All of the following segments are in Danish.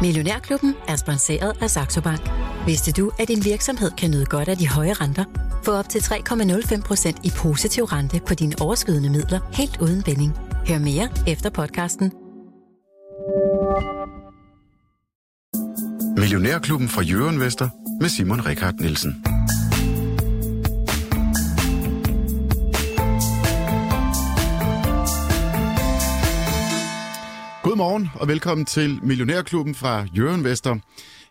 Millionærklubben er sponsoreret af Saxo Bank. Vidste du, at din virksomhed kan nyde godt af de høje renter? Få op til 3,05% i positiv rente på dine overskydende midler helt uden binding. Hør mere efter podcasten. Millionærklubben fra Jørgen Vester med Simon Rikard Nielsen. Godmorgen og velkommen til Millionærklubben fra Jørgen Vester.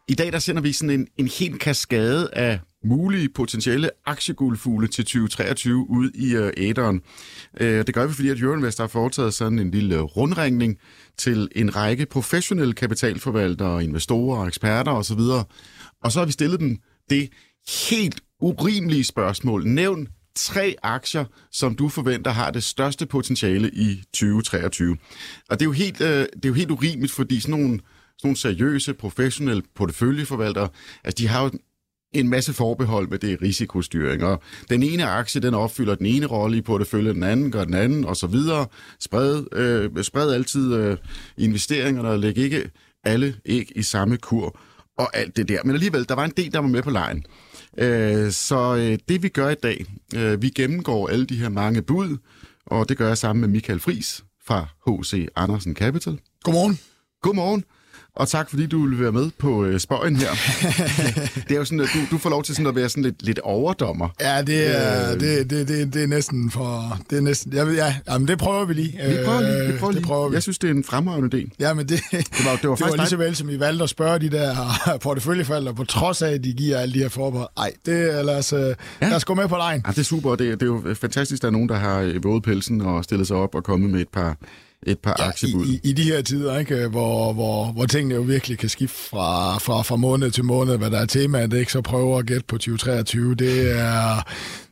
I dag der sender vi sådan en, en helt kaskade af mulige potentielle aktieguldfugle til 2023 ud i øh, æderen. Øh, det gør vi, fordi at Jørgen Vester har foretaget sådan en lille øh, rundringning til en række professionelle kapitalforvaltere, investorer, eksperter osv. Og så har vi stillet dem det helt urimelige spørgsmål. Nævn tre aktier, som du forventer har det største potentiale i 2023. Og det er jo helt, øh, det er jo helt urimeligt, fordi sådan nogle, sådan nogle seriøse, professionelle porteføljeforvaltere, altså de har jo en masse forbehold med det risikostyring, og den ene aktie, den opfylder den ene rolle i porteføljen, den anden gør den anden, og så videre. Spred, øh, spred altid øh, investeringerne, og læg ikke alle æg i samme kur, og alt det der. Men alligevel, der var en del, der var med på lejen. Øh, så øh, det vi gør i dag, øh, vi gennemgår alle de her mange bud, og det gør jeg sammen med Michael Fris fra H.C. Andersen Capital. Godmorgen. Godmorgen. Og tak, fordi du vil være med på øh, spøjen her. det er jo sådan, at du, du får lov til sådan at være sådan lidt, lidt overdommer. Ja, det er, øh, det, det, det, det er næsten for... Det er næsten, ja, ja, jamen, det prøver vi lige. Vi prøver lige. Vi prøver lige. Det prøver vi. Jeg synes, det er en fremragende idé. Ja, men det, det var, det var, det var lige så vel, som I valgte at spørge de der porteføljeforældre, på trods af, at de giver alle de her forbehold. Ej, det, lad, os, ja. lad os gå med på lejen. Ja, det er super. Det, det er jo fantastisk, at der er nogen, der har våget pelsen og stillet sig op og kommet med et par et par ja, aktiebud. I, i, I de her tider, ikke, hvor, hvor, hvor tingene jo virkelig kan skifte fra, fra, fra måned til måned, hvad der er temaet, ikke, så prøver at gætte på 2023. Det er,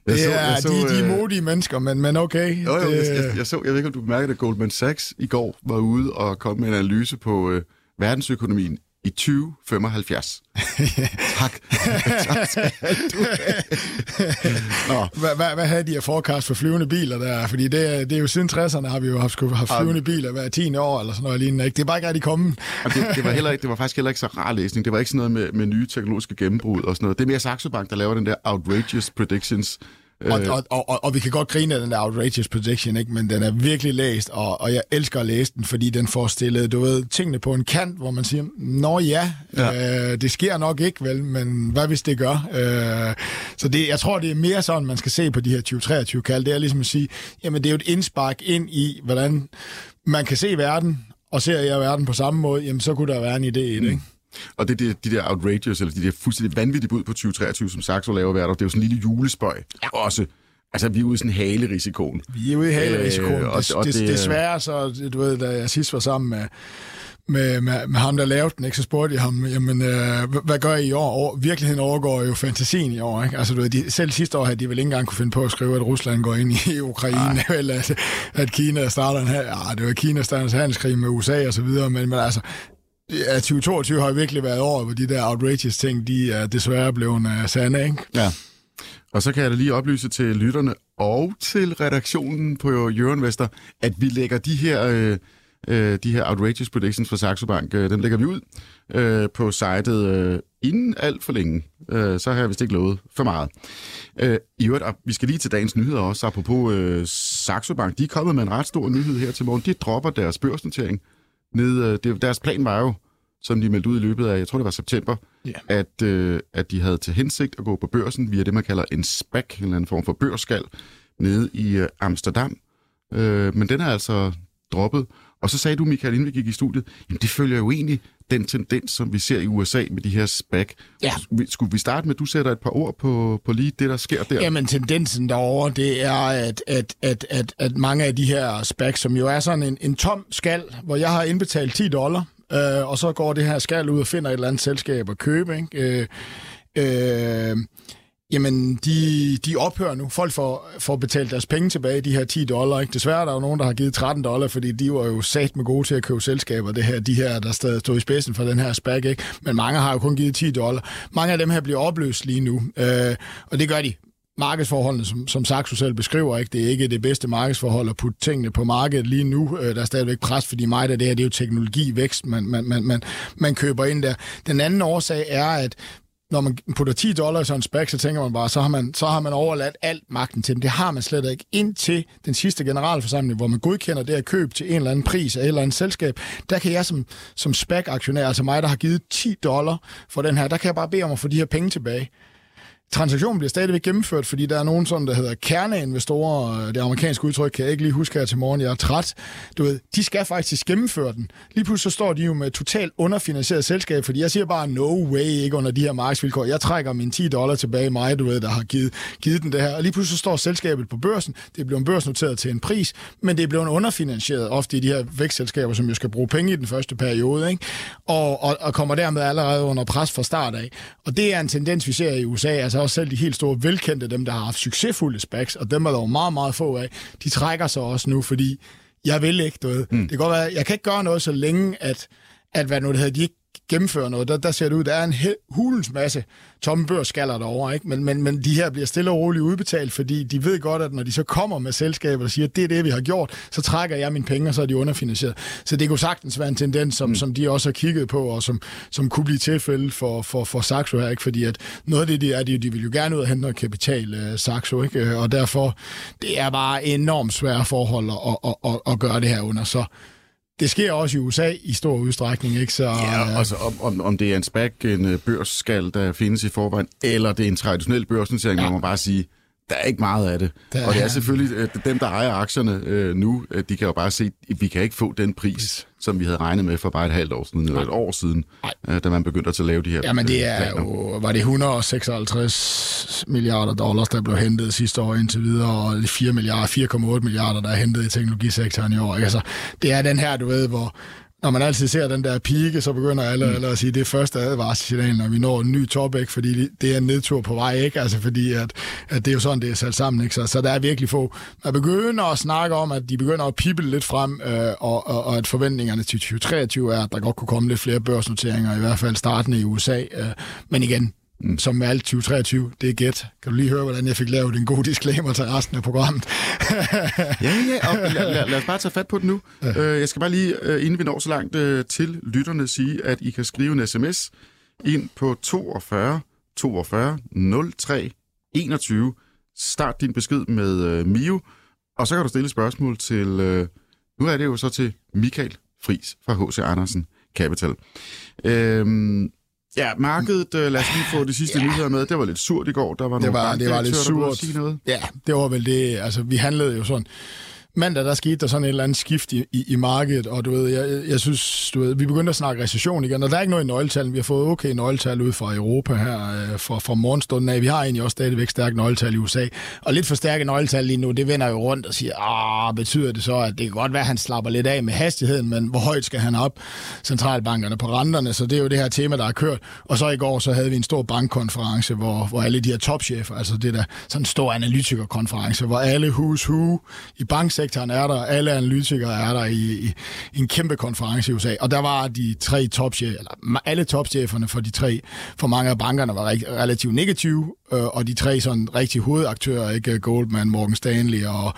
det så, er så, de, de er øh, modige mennesker, men, men okay. Jo, jo, det... jeg, jeg, jeg, så, jeg ved ikke, om du bemærkede, at Goldman Sachs i går var ude og kom med en analyse på øh, verdensøkonomien i 2075. tak. tak hvad, hvad, hvad havde de af forecast for flyvende biler der? Fordi det, det er jo siden 60'erne har vi jo haft, haft flyvende biler hver 10 år eller sådan noget lignende. Ikke? Det er bare ikke rigtig kommet. det, det, var heller ikke, det var faktisk heller ikke så rar læsning. Det var ikke sådan noget med, med nye teknologiske gennembrud og sådan noget. Det er mere Saxo Bank, der laver den der outrageous predictions og, øh. og, og, og, og vi kan godt grine af den der outrageous prediction, ikke? men den er virkelig læst, og, og jeg elsker at læse den, fordi den får stillet, du ved, tingene på en kant, hvor man siger, nå ja, ja. Øh, det sker nok ikke, vel, men hvad hvis det gør? Øh, så det, jeg tror, det er mere sådan, man skal se på de her 2023-kald. Det er ligesom at sige, jamen det er jo et indspark ind i, hvordan man kan se verden, og ser jeg verden på samme måde, jamen så kunne der være en idé i det, mm. Og det er de, de der outrageous, eller de der fuldstændig vanvittige bud på 2023, som Saxo laver hvert år. Det er jo sådan en lille julespøj ja. også. Altså, vi er ude i sådan hale-risikoen. Vi er ude i hale-risikoen. Øh, og, og det, det, desværre, så, du ved, da jeg sidst var sammen med, med, med, med ham, der lavede den, ikke, så spurgte jeg ham, jamen, øh, hvad gør I i år? Over, virkeligheden overgår jo fantasien i år. Ikke? Altså, du ved, de, selv sidste år havde de vel ikke engang kunne finde på at skrive, at Rusland går ind i Ukraine, Ej. eller at, at Kina starter en, ja, det var Kina starter en handelskrig med USA og så videre, men, men altså, Ja, 2022 har virkelig været året, hvor de der outrageous ting, de er desværre blevet uh, sande, ikke? Ja. Og så kan jeg da lige oplyse til lytterne og til redaktionen på Jørgen Vester, at vi lægger de her, øh, øh, de her outrageous predictions fra Saxo Bank, øh, dem lægger vi ud øh, på sitet øh, inden alt for længe. Øh, så har jeg vist ikke lovet for meget. Øh, I øvrigt, vi skal lige til dagens nyheder også, apropos øh, Saxo Bank. De er kommet med en ret stor nyhed her til morgen. De dropper deres børsnotering ned, øh, det, deres plan var jo, som de meldte ud i løbet af, jeg tror det var september, yeah. at, øh, at de havde til hensigt at gå på børsen via det, man kalder en SPAC, en eller anden form for børsskal, nede i øh, Amsterdam. Øh, men den er altså droppet. Og så sagde du, Michael, inden vi gik i studiet, jamen det følger jo egentlig den tendens, som vi ser i USA med de her SPAC. Ja. Skulle vi starte med, at du sætter et par ord på, på lige det, der sker der? Jamen, tendensen derovre, det er, at, at, at, at, at mange af de her SPAC, som jo er sådan en, en tom skal, hvor jeg har indbetalt 10 dollar, øh, og så går det her skal ud og finder et eller andet selskab at købe, ikke? Øh, øh, Jamen, de, de ophører nu. Folk får, får betalt deres penge tilbage, de her 10 dollar. Ikke? Desværre er der jo nogen, der har givet 13 dollar, fordi de var jo sat med gode til at købe selskaber, det her, de her, der stadig stod i spidsen for den her spag. Ikke? Men mange har jo kun givet 10 dollar. Mange af dem her bliver opløst lige nu, øh, og det gør de markedsforholdene, som, som Saxo selv beskriver, ikke? det er ikke det bedste markedsforhold at putte tingene på markedet lige nu. Øh, der er stadigvæk pres, fordi meget af det her, det er jo teknologivækst, man, man, man, man, man køber ind der. Den anden årsag er, at når man putter 10 dollars i en spæk, så tænker man bare, så har man, så har man overladt alt magten til dem. Det har man slet ikke. Indtil den sidste generalforsamling, hvor man godkender det her køb til en eller anden pris af et eller andet selskab, der kan jeg som, som spæk-aktionær, altså mig, der har givet 10 dollar for den her, der kan jeg bare bede om at få de her penge tilbage transaktionen bliver stadigvæk gennemført, fordi der er nogen sådan, der hedder kerneinvestorer, det amerikanske udtryk kan jeg ikke lige huske her til morgen, jeg er træt. Du ved, de skal faktisk gennemføre den. Lige pludselig så står de jo med totalt underfinansieret selskab, fordi jeg siger bare, no way, ikke under de her markedsvilkår. Jeg trækker mine 10 dollar tilbage, mig, du ved, der har givet, givet den det her. Og lige pludselig så står selskabet på børsen. Det er blevet børsnoteret til en pris, men det er blevet underfinansieret ofte i de her vækstselskaber, som jo skal bruge penge i den første periode, ikke? Og, og, og kommer dermed allerede under pres fra start af. Og det er en tendens, vi ser i USA, altså også selv de helt store velkendte, dem der har haft succesfulde SPACs, og dem er der jo meget, meget få af, de trækker sig også nu, fordi jeg vil ikke, ved. Mm. Det kan godt være, jeg kan ikke gøre noget så længe, at, at hvad nu det hedder, de ikke gennemføre noget, der, der ser det ud, der er en hulens masse tomme børsskaller derovre, ikke? Men, men, men de her bliver stille og roligt udbetalt, fordi de ved godt, at når de så kommer med selskaber og siger, at det er det, vi har gjort, så trækker jeg mine penge, og så er de underfinansieret. Så det kunne sagtens være en tendens, som, mm. som de også har kigget på, og som, som kunne blive tilfælde for, for, for Saxo her, ikke? Fordi at noget af det, de er, de, de vil jo gerne ud og hente noget kapital, uh, Saxo, ikke? Og derfor, det er bare enormt svære forhold at, at, at, at gøre det her under. Så det sker også i USA i stor udstrækning, ikke? Så, ja, altså om, om, om det er en SPAC, en øh, børsskal, der findes i forvejen, eller det er en traditionel børsnotering, ja. må man bare sige, der er ikke meget af det. Der, og det er selvfølgelig øh, dem, der ejer aktierne øh, nu, øh, de kan jo bare se, at vi kan ikke få den pris, som vi havde regnet med for bare et halvt år siden, eller et år siden, øh, da man begyndte at lave de her Jamen det er planer. jo, var det 156 milliarder dollars, der blev hentet sidste år indtil videre, og 4 milliarder, 4,8 milliarder, der er hentet i teknologisektoren i år. Altså, det er den her, du ved, hvor når man altid ser den der pike, så begynder alle, mm. alle at sige, at det er første advarselsignal, når vi når en ny top, ikke? fordi det er en nedtur på vej, ikke? Altså, fordi at, at det er jo sådan, det er sat sammen. Ikke? Så, så der er virkelig få. Man begynder at snakke om, at de begynder at pippe lidt frem, øh, og, og, og, at forventningerne til 2023 er, at der godt kunne komme lidt flere børsnoteringer, i hvert fald starten i USA. Øh, men igen, Mm. som med alt 2023, det er gæt. Kan du lige høre, hvordan jeg fik lavet en god disclaimer til resten af programmet? ja, ja, og lad, lad, lad os bare tage fat på det nu. Ja. Øh, jeg skal bare lige, øh, inden vi når så langt øh, til lytterne, sige, at I kan skrive en sms ind på 42 42 03 21. Start din besked med Mio, og så kan du stille spørgsmål til, nu er det jo så til Michael Fris fra H.C. Andersen Capital. Øhm, Ja, markedet, øh, lad os lige få de sidste ja. nyheder med. Det var lidt surt i går. Der var det var, det var lidt surt. Noget. Ja, det var vel det. Altså, vi handlede jo sådan mandag, der skete der sådan et eller andet skift i, i, i markedet, og du ved, jeg, jeg synes, du ved, vi begyndte at snakke recession igen, og der er ikke noget i nøgletal. Vi har fået okay nøgletal ud fra Europa her øh, fra, fra morgenstunden af. Vi har egentlig også stadigvæk stærke nøgletal i USA, og lidt for stærke nøgletal lige nu, det vender jo rundt og siger, ah, betyder det så, at det kan godt være, at han slapper lidt af med hastigheden, men hvor højt skal han op centralbankerne på renterne, så det er jo det her tema, der har kørt. Og så i går, så havde vi en stor bankkonference, hvor, hvor alle de her topchefer, altså det der sådan en stor analytikerkonference, hvor alle who's who i banksektoren sektoren er der, alle analytikere er der i, i, i en kæmpe konference i USA, og der var de tre topchefer, eller alle topcheferne for de tre, for mange af bankerne var relativt negative, øh, og de tre sådan rigtig hovedaktører, ikke Goldman, Morgan Stanley og,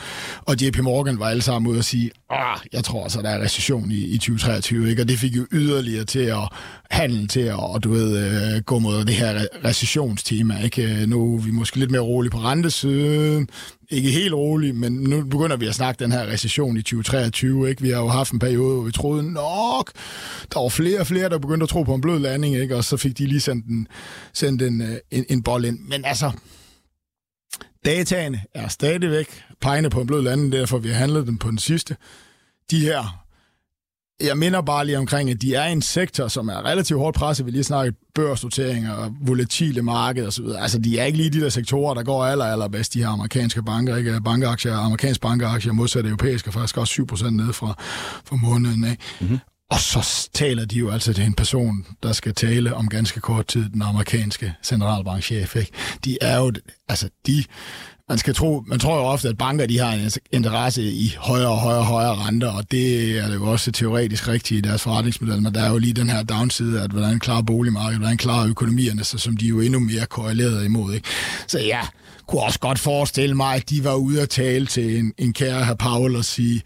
og JP Morgan var alle sammen ude og sige, ah, jeg tror altså, der er recession i, i 2023, ikke? og det fik jo yderligere til at handle til at og, du ved, øh, gå mod det her recessionstema. Ikke? Øh, nu er vi måske lidt mere rolige på rentesiden, ikke helt rolig, men nu begynder vi at snakke den her recession i 2023. Ikke? Vi har jo haft en periode, hvor vi troede nok, der var flere og flere, der begyndte at tro på en blød landing, ikke? og så fik de lige sendt en, sendt en, øh, en, en bold ind. Men altså, dataene er stadigvæk pegende på en blød landing, derfor vi har handlet dem på den sidste. De her jeg minder bare lige omkring, at de er en sektor, som er relativt hårdt presset. Vi lige snakket børsnoteringer og volatile marked osv. Altså, de er ikke lige de der sektorer, der går aller, aller bedst, de her amerikanske banker. Ikke? Bankaktier, amerikanske bankaktier modsat europæiske, faktisk også 7% ned fra, fra måneden. Ikke? Mm-hmm. Og så taler de jo altså til en person, der skal tale om ganske kort tid, den amerikanske centralbankchef. Ikke? De er jo, altså de man skal tro, man tror jo ofte, at banker de har en interesse i højere og højere og højere renter, og det er det jo også teoretisk rigtigt i deres forretningsmodel, men der er jo lige den her downside, at hvordan klarer boligmarkedet, hvordan klarer økonomierne sig, som de er jo endnu mere korreleret imod. Ikke? Så ja, kunne også godt forestille mig, at de var ude at tale til en, en kære herr Paul og sige,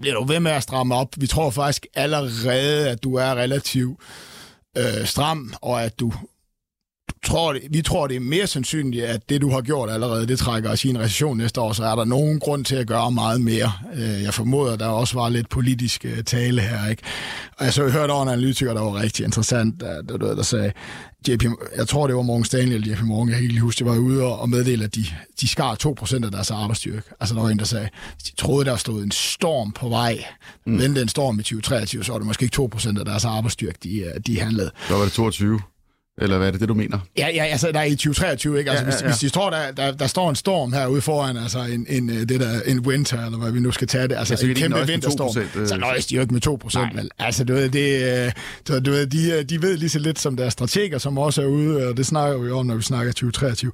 bliver du ved med at stramme op? Vi tror faktisk allerede, at du er relativt øh, stram, og at du tror, vi tror, det er mere sandsynligt, at det, du har gjort allerede, det trækker os i en recession næste år, så er der nogen grund til at gøre meget mere. Øh, jeg formoder, der også var lidt politisk øh, tale her. Ikke? Og jeg så hørte over en analytiker, der var rigtig interessant, der, der, der sagde, JP, jeg tror, det var Morgan Stanley eller JP Morgan, jeg kan ikke lige huske, det var ude og meddele, at de, de skar 2% af deres arbejdsstyrke. Altså, der var en, der sagde, de troede, der stod en storm på vej. Mm. Men den storm i 2023, så var det måske ikke 2% af deres arbejdsstyrke, de, de handlede. Så var det 22. Eller hvad er det, det du mener? Ja, ja altså der er i 2023, ikke? Altså, ja, ja, ja. Hvis, hvis de står der, der, der står en storm herude foran, altså en, en, øh, det der, en winter, eller hvad vi nu skal tage det, altså ja, en kæmpe vinterstorm, øh... så nøjes de jo ikke med 2 procent, vel? Altså, du ved, det, du, du ved, de, de ved lige så lidt som deres strateger, som også er ude, og det snakker vi om, når vi snakker 2023.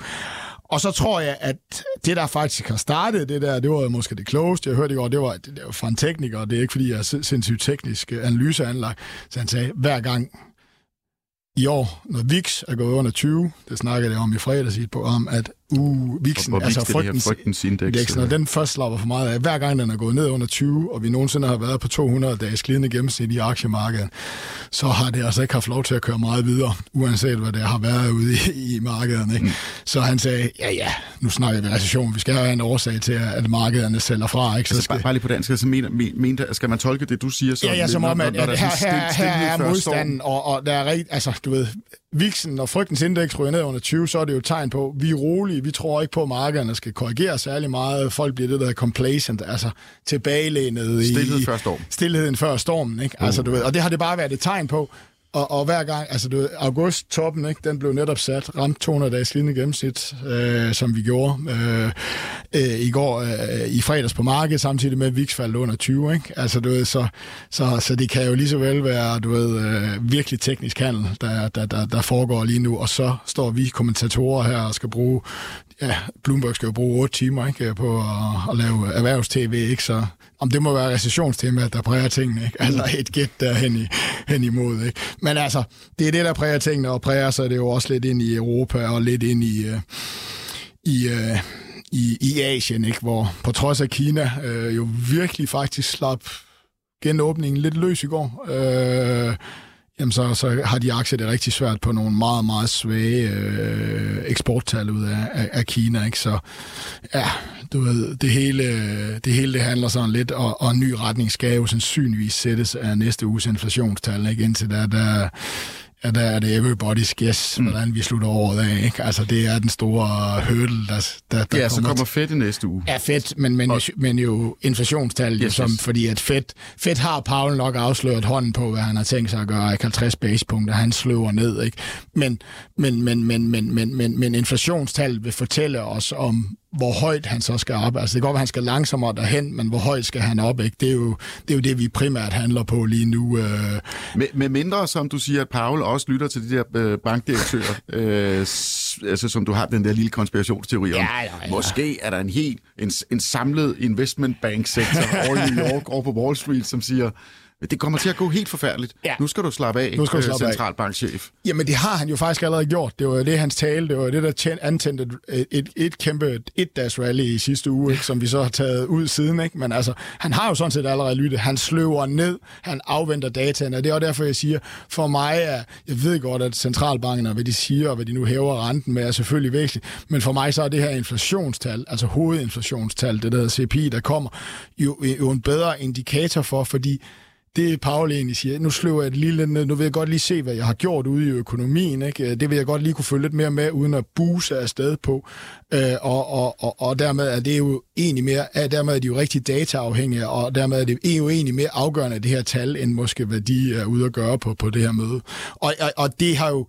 Og så tror jeg, at det, der faktisk har startet det der, det var måske det klogeste. Jeg hørte i går, det var, det var fra en tekniker, og det er ikke, fordi jeg er sindssygt teknisk analyseanlagt. Så han sagde, hver gang i år, når VIX er gået under 20, det snakkede jeg om i fredags i et program, at uh, VIXen, hvor, hvor altså frygtens, frygtens index, når den først slapper for meget af, hver gang den er gået ned under 20, og vi nogensinde har været på 200 dages glidende gennemsnit i aktiemarkedet, så har det altså ikke haft lov til at køre meget videre, uanset hvad det har været ude i, i markedet. Ikke? Mm. Så han sagde, ja ja, nu snakker vi recession, vi skal have en årsag til, at markederne sælger fra. Ikke? Så altså, skal... bare lige på dansk, altså, mener, mener, skal man tolke det, du siger? Så, ja, ja, som om, at, at her, her, her er modstanden, og, og der er rigtig, altså du ved, Vixen, når frygtens indeks ryger ned under 20, så er det jo et tegn på, at vi er rolige, vi tror ikke på, at markederne skal korrigere særlig meget. Folk bliver det, der er complacent, altså tilbagelænet i... Stilhed før storm. Stilheden før stormen, ikke? Altså, du ved, og det har det bare været et tegn på, og, og hver gang, altså du ved, august-toppen, ikke, den blev netop sat, ramt 200 dages lignende gennemsnit, øh, som vi gjorde øh, øh, i går øh, i fredags på markedet, samtidig med, at VIX faldt under 20. Ikke? Altså, du ved, så, så, så det kan jo lige så vel være du ved, øh, virkelig teknisk handel, der, der, der, der foregår lige nu, og så står vi kommentatorer her og skal bruge ja, Bloomberg skal jo bruge 8 timer ikke, på at, at lave erhvervstv, ikke? så om det må være recessionstemaet, der præger tingene. Ikke? Altså et gæt der hen, i, hen imod. Ikke? Men altså, det er det, der præger tingene, og præger sig det jo også lidt ind i Europa og lidt ind i, uh, i, uh, i, i Asien, ikke? hvor på trods af Kina uh, jo virkelig faktisk slap genåbningen lidt løs i går. Uh, jamen så, så har de aktier det rigtig svært på nogle meget, meget svage øh, eksporttal ud af, af, af Kina. Ikke? Så ja, du ved, det hele, det hele det handler sådan lidt, og, og en ny retning skal jo sandsynligvis sættes af næste uges inflationstal. Ikke? Indtil der, der Ja, der er det everybody's guess, mm. hvordan vi slutter året af. Ikke? Altså, det er den store hurdle, der, der, der Ja, så kommer Fed i næste uge. Ja, Fed, men, men, og... men jo inflationstal, yes, som, yes. fordi at Fed, Fed har Paul nok afsløret hånden på, hvad han har tænkt sig at gøre, ikke 50 basepunkter, han sløver ned. Ikke? Men, men, men, men, men, men, men, men inflationstal vil fortælle os om, hvor højt han så skal op. Altså det kan godt være, han skal langsommere derhen, men hvor højt skal han op? Ikke? Det, er jo, det er jo det, vi primært handler på lige nu. Øh. Med, med mindre, som du siger, at Paul også lytter til de der øh, bankdirektører, øh, altså som du har den der lille konspirationsteori om. Ja, ja, ja. Måske er der en helt en, en samlet investment bank sektor over i New York over på Wall Street, som siger, det kommer til at gå helt forfærdeligt. Ja. Nu skal du slappe af, nu skal du slappe centralbankchef. Af. Jamen, det har han jo faktisk allerede gjort. Det var det, hans tale, det var det, der tjent, antændte et, et, et kæmpe et-dags rally i sidste uge, ikke, som vi så har taget ud siden. Ikke? Men altså, han har jo sådan set allerede lyttet. Han sløver ned, han afventer dataene, og det er også derfor, jeg siger, for mig er, jeg ved godt, at centralbanken og hvad de siger, og hvad de nu hæver renten med, er selvfølgelig væsentligt, men for mig så er det her inflationstal, altså hovedinflationstal, det der hedder CPI, der kommer, jo, jo en bedre indikator for, fordi det Paul egentlig siger, nu sløver jeg et lille ned, nu vil jeg godt lige se, hvad jeg har gjort ude i økonomien, ikke? Øh, det vil jeg godt lige kunne følge lidt mere med, uden at buse afsted på, øh, og, og, og, og dermed er det jo egentlig mere, er, dermed er de jo rigtig dataafhængige, og dermed er det jo egentlig mere afgørende, det her tal, end måske hvad de er ude at gøre på, på det her møde. Og, og, og det har jo,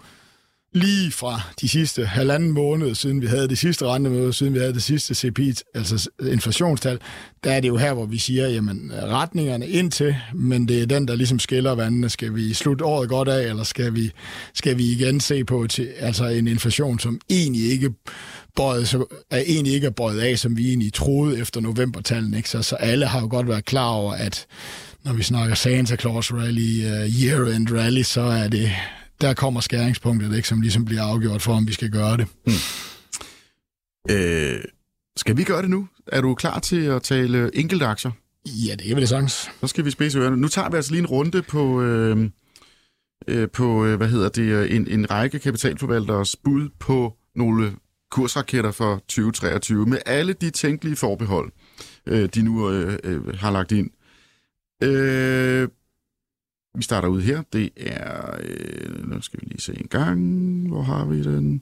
lige fra de sidste halvanden måned, siden vi havde det sidste rentemøde, siden vi havde det sidste CPI, altså inflationstal, der er det jo her, hvor vi siger, jamen retningerne indtil, men det er den, der ligesom skiller vandene. Skal vi slutte året godt af, eller skal vi, skal vi igen se på til, altså en inflation, som egentlig ikke bøjet, så er egentlig ikke bøjet af, som vi egentlig troede efter novembertallene. Ikke? Så, så alle har jo godt været klar over, at når vi snakker Santa Claus Rally, uh, Year-End Rally, så er det der kommer skæringspunktet, ikke, som ligesom bliver afgjort for, om vi skal gøre det. Hmm. Øh, skal vi gøre det nu? Er du klar til at tale enkelte aktier? Ja, det er vel det sagtens. Så skal vi spidse ørerne. Nu tager vi altså lige en runde på, øh, øh, på øh, hvad hedder det, øh, en, en række kapitalforvalteres bud på nogle kursraketter for 2023, med alle de tænkelige forbehold, øh, de nu øh, øh, har lagt ind. Øh, vi starter ud her. Det er... Øh, nu skal vi lige se en gang. Hvor har vi den?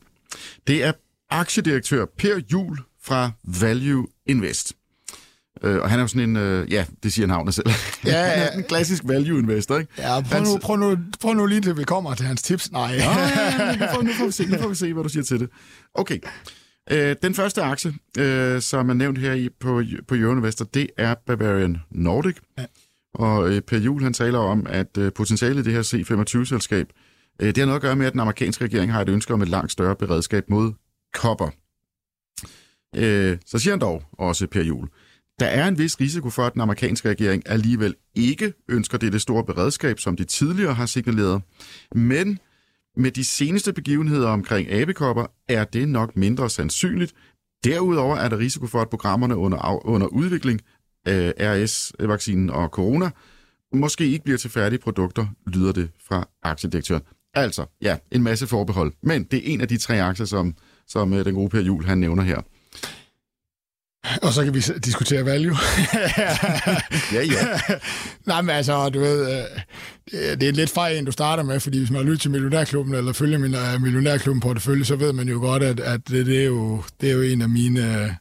Det er aktiedirektør Per Jul fra Value Invest. Øh, og han er jo sådan en, øh, ja, det siger navnet selv. Ja, ja. han er en klassisk value investor, ikke? Ja, prøv nu, prøv nu, prøv nu lige til vi kommer til hans tips. Nej. ja, ja, nu, får, nu, får vi se, nu får vi se, hvad du siger til det. Okay. Øh, den første aktie, øh, som er nævnt her i, på, på Euroinvestor, det er Bavarian Nordic. Ja. Og øh, Per Juhl, han taler om, at øh, potentialet i det her C25-selskab, øh, det har noget at gøre med, at den amerikanske regering har et ønske om et langt større beredskab mod kopper. Øh, så siger han dog også, Per Juhl, der er en vis risiko for, at den amerikanske regering alligevel ikke ønsker det, det store beredskab, som de tidligere har signaleret. Men med de seneste begivenheder omkring abekopper er det nok mindre sandsynligt. Derudover er der risiko for, at programmerne under, under udvikling øh, RS-vaccinen og corona, måske ikke bliver til færdige produkter, lyder det fra aktiedirektøren. Altså, ja, en masse forbehold. Men det er en af de tre aktier, som, som øh, den gode Per Jul, han nævner her. Og så kan vi diskutere value. ja, ja. Nej, men altså, du ved, øh, det er lidt fejl, du starter med, fordi hvis man har lyttet til Millionærklubben, eller følger min uh, Millionærklubben portefølje, så ved man jo godt, at, at det, det, er jo, det er jo en af mine,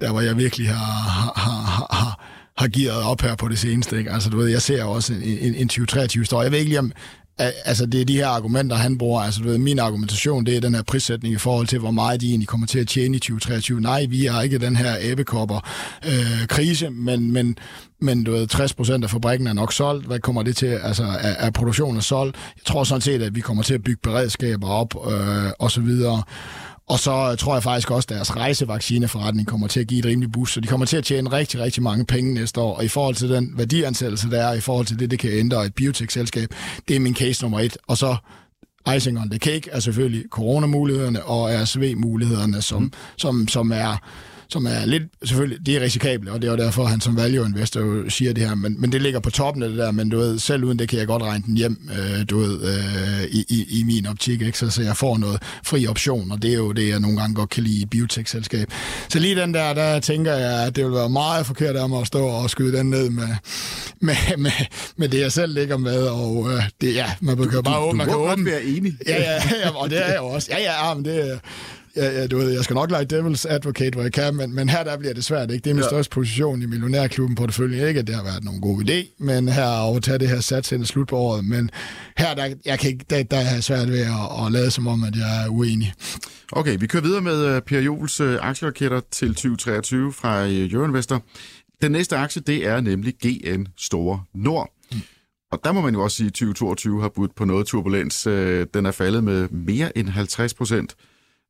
der hvor jeg virkelig har, har, har, har har gearet op her på det seneste. Ikke? Altså, du ved, jeg ser også en, en, en 2023 står. Jeg ved ikke lige om, altså det er de her argumenter, han bruger. Altså du ved, min argumentation, det er den her prissætning i forhold til, hvor meget de egentlig kommer til at tjene i 2023. Nej, vi har ikke den her æbekopper øh, krise, men, men, men du ved, 60 procent af fabrikken er nok solgt. Hvad kommer det til? Altså er, er produktionen solgt? Jeg tror sådan set, at vi kommer til at bygge beredskaber op øh, og så videre. Og så tror jeg faktisk også, at deres rejsevaccineforretning kommer til at give et rimeligt boost, så de kommer til at tjene rigtig, rigtig mange penge næste år. Og i forhold til den værdiansættelse, der er, i forhold til det, det kan ændre et biotech-selskab, det er min case nummer et. Og så icing on the cake er selvfølgelig coronamulighederne og RSV-mulighederne, som, mm. som, som er som er lidt, selvfølgelig, det er risikabelt, og det er derfor, han som value investor jo siger det her, men, men det ligger på toppen af det der, men du ved, selv uden det kan jeg godt regne den hjem, øh, du ved, øh, i, i, i, min optik, ikke? Så, så jeg får noget fri option, og det er jo det, jeg nogle gange godt kan lide i biotech-selskab. Så lige den der, der tænker jeg, at det vil være meget forkert af mig at stå og skyde den ned med, med, med, med det, jeg selv ligger med, og øh, det, ja, man kan bare åbne. Du, du må godt være enig. Ja, ja, ja, og det er jeg jo også. Ja, ja, men det, ja, ja, du ved, jeg skal nok lege devil's advocate, hvor jeg kan, men, men her der bliver det svært. Ikke? Det er min ja. største position i millionærklubben på det følge. Ikke, at det har været nogen god idé, men her at tage det her sats ind slut på året. Men her der, jeg kan ikke, der, der er svært ved at, at lade som om, at jeg er uenig. Okay, vi kører videre med uh, Per Jules uh, aktieraketter til 2023 fra uh, Euroinvestor. Den næste aktie, det er nemlig GN Store Nord. Mm. Og der må man jo også sige, at 2022 har budt på noget turbulens. Den er faldet med mere end 50 procent.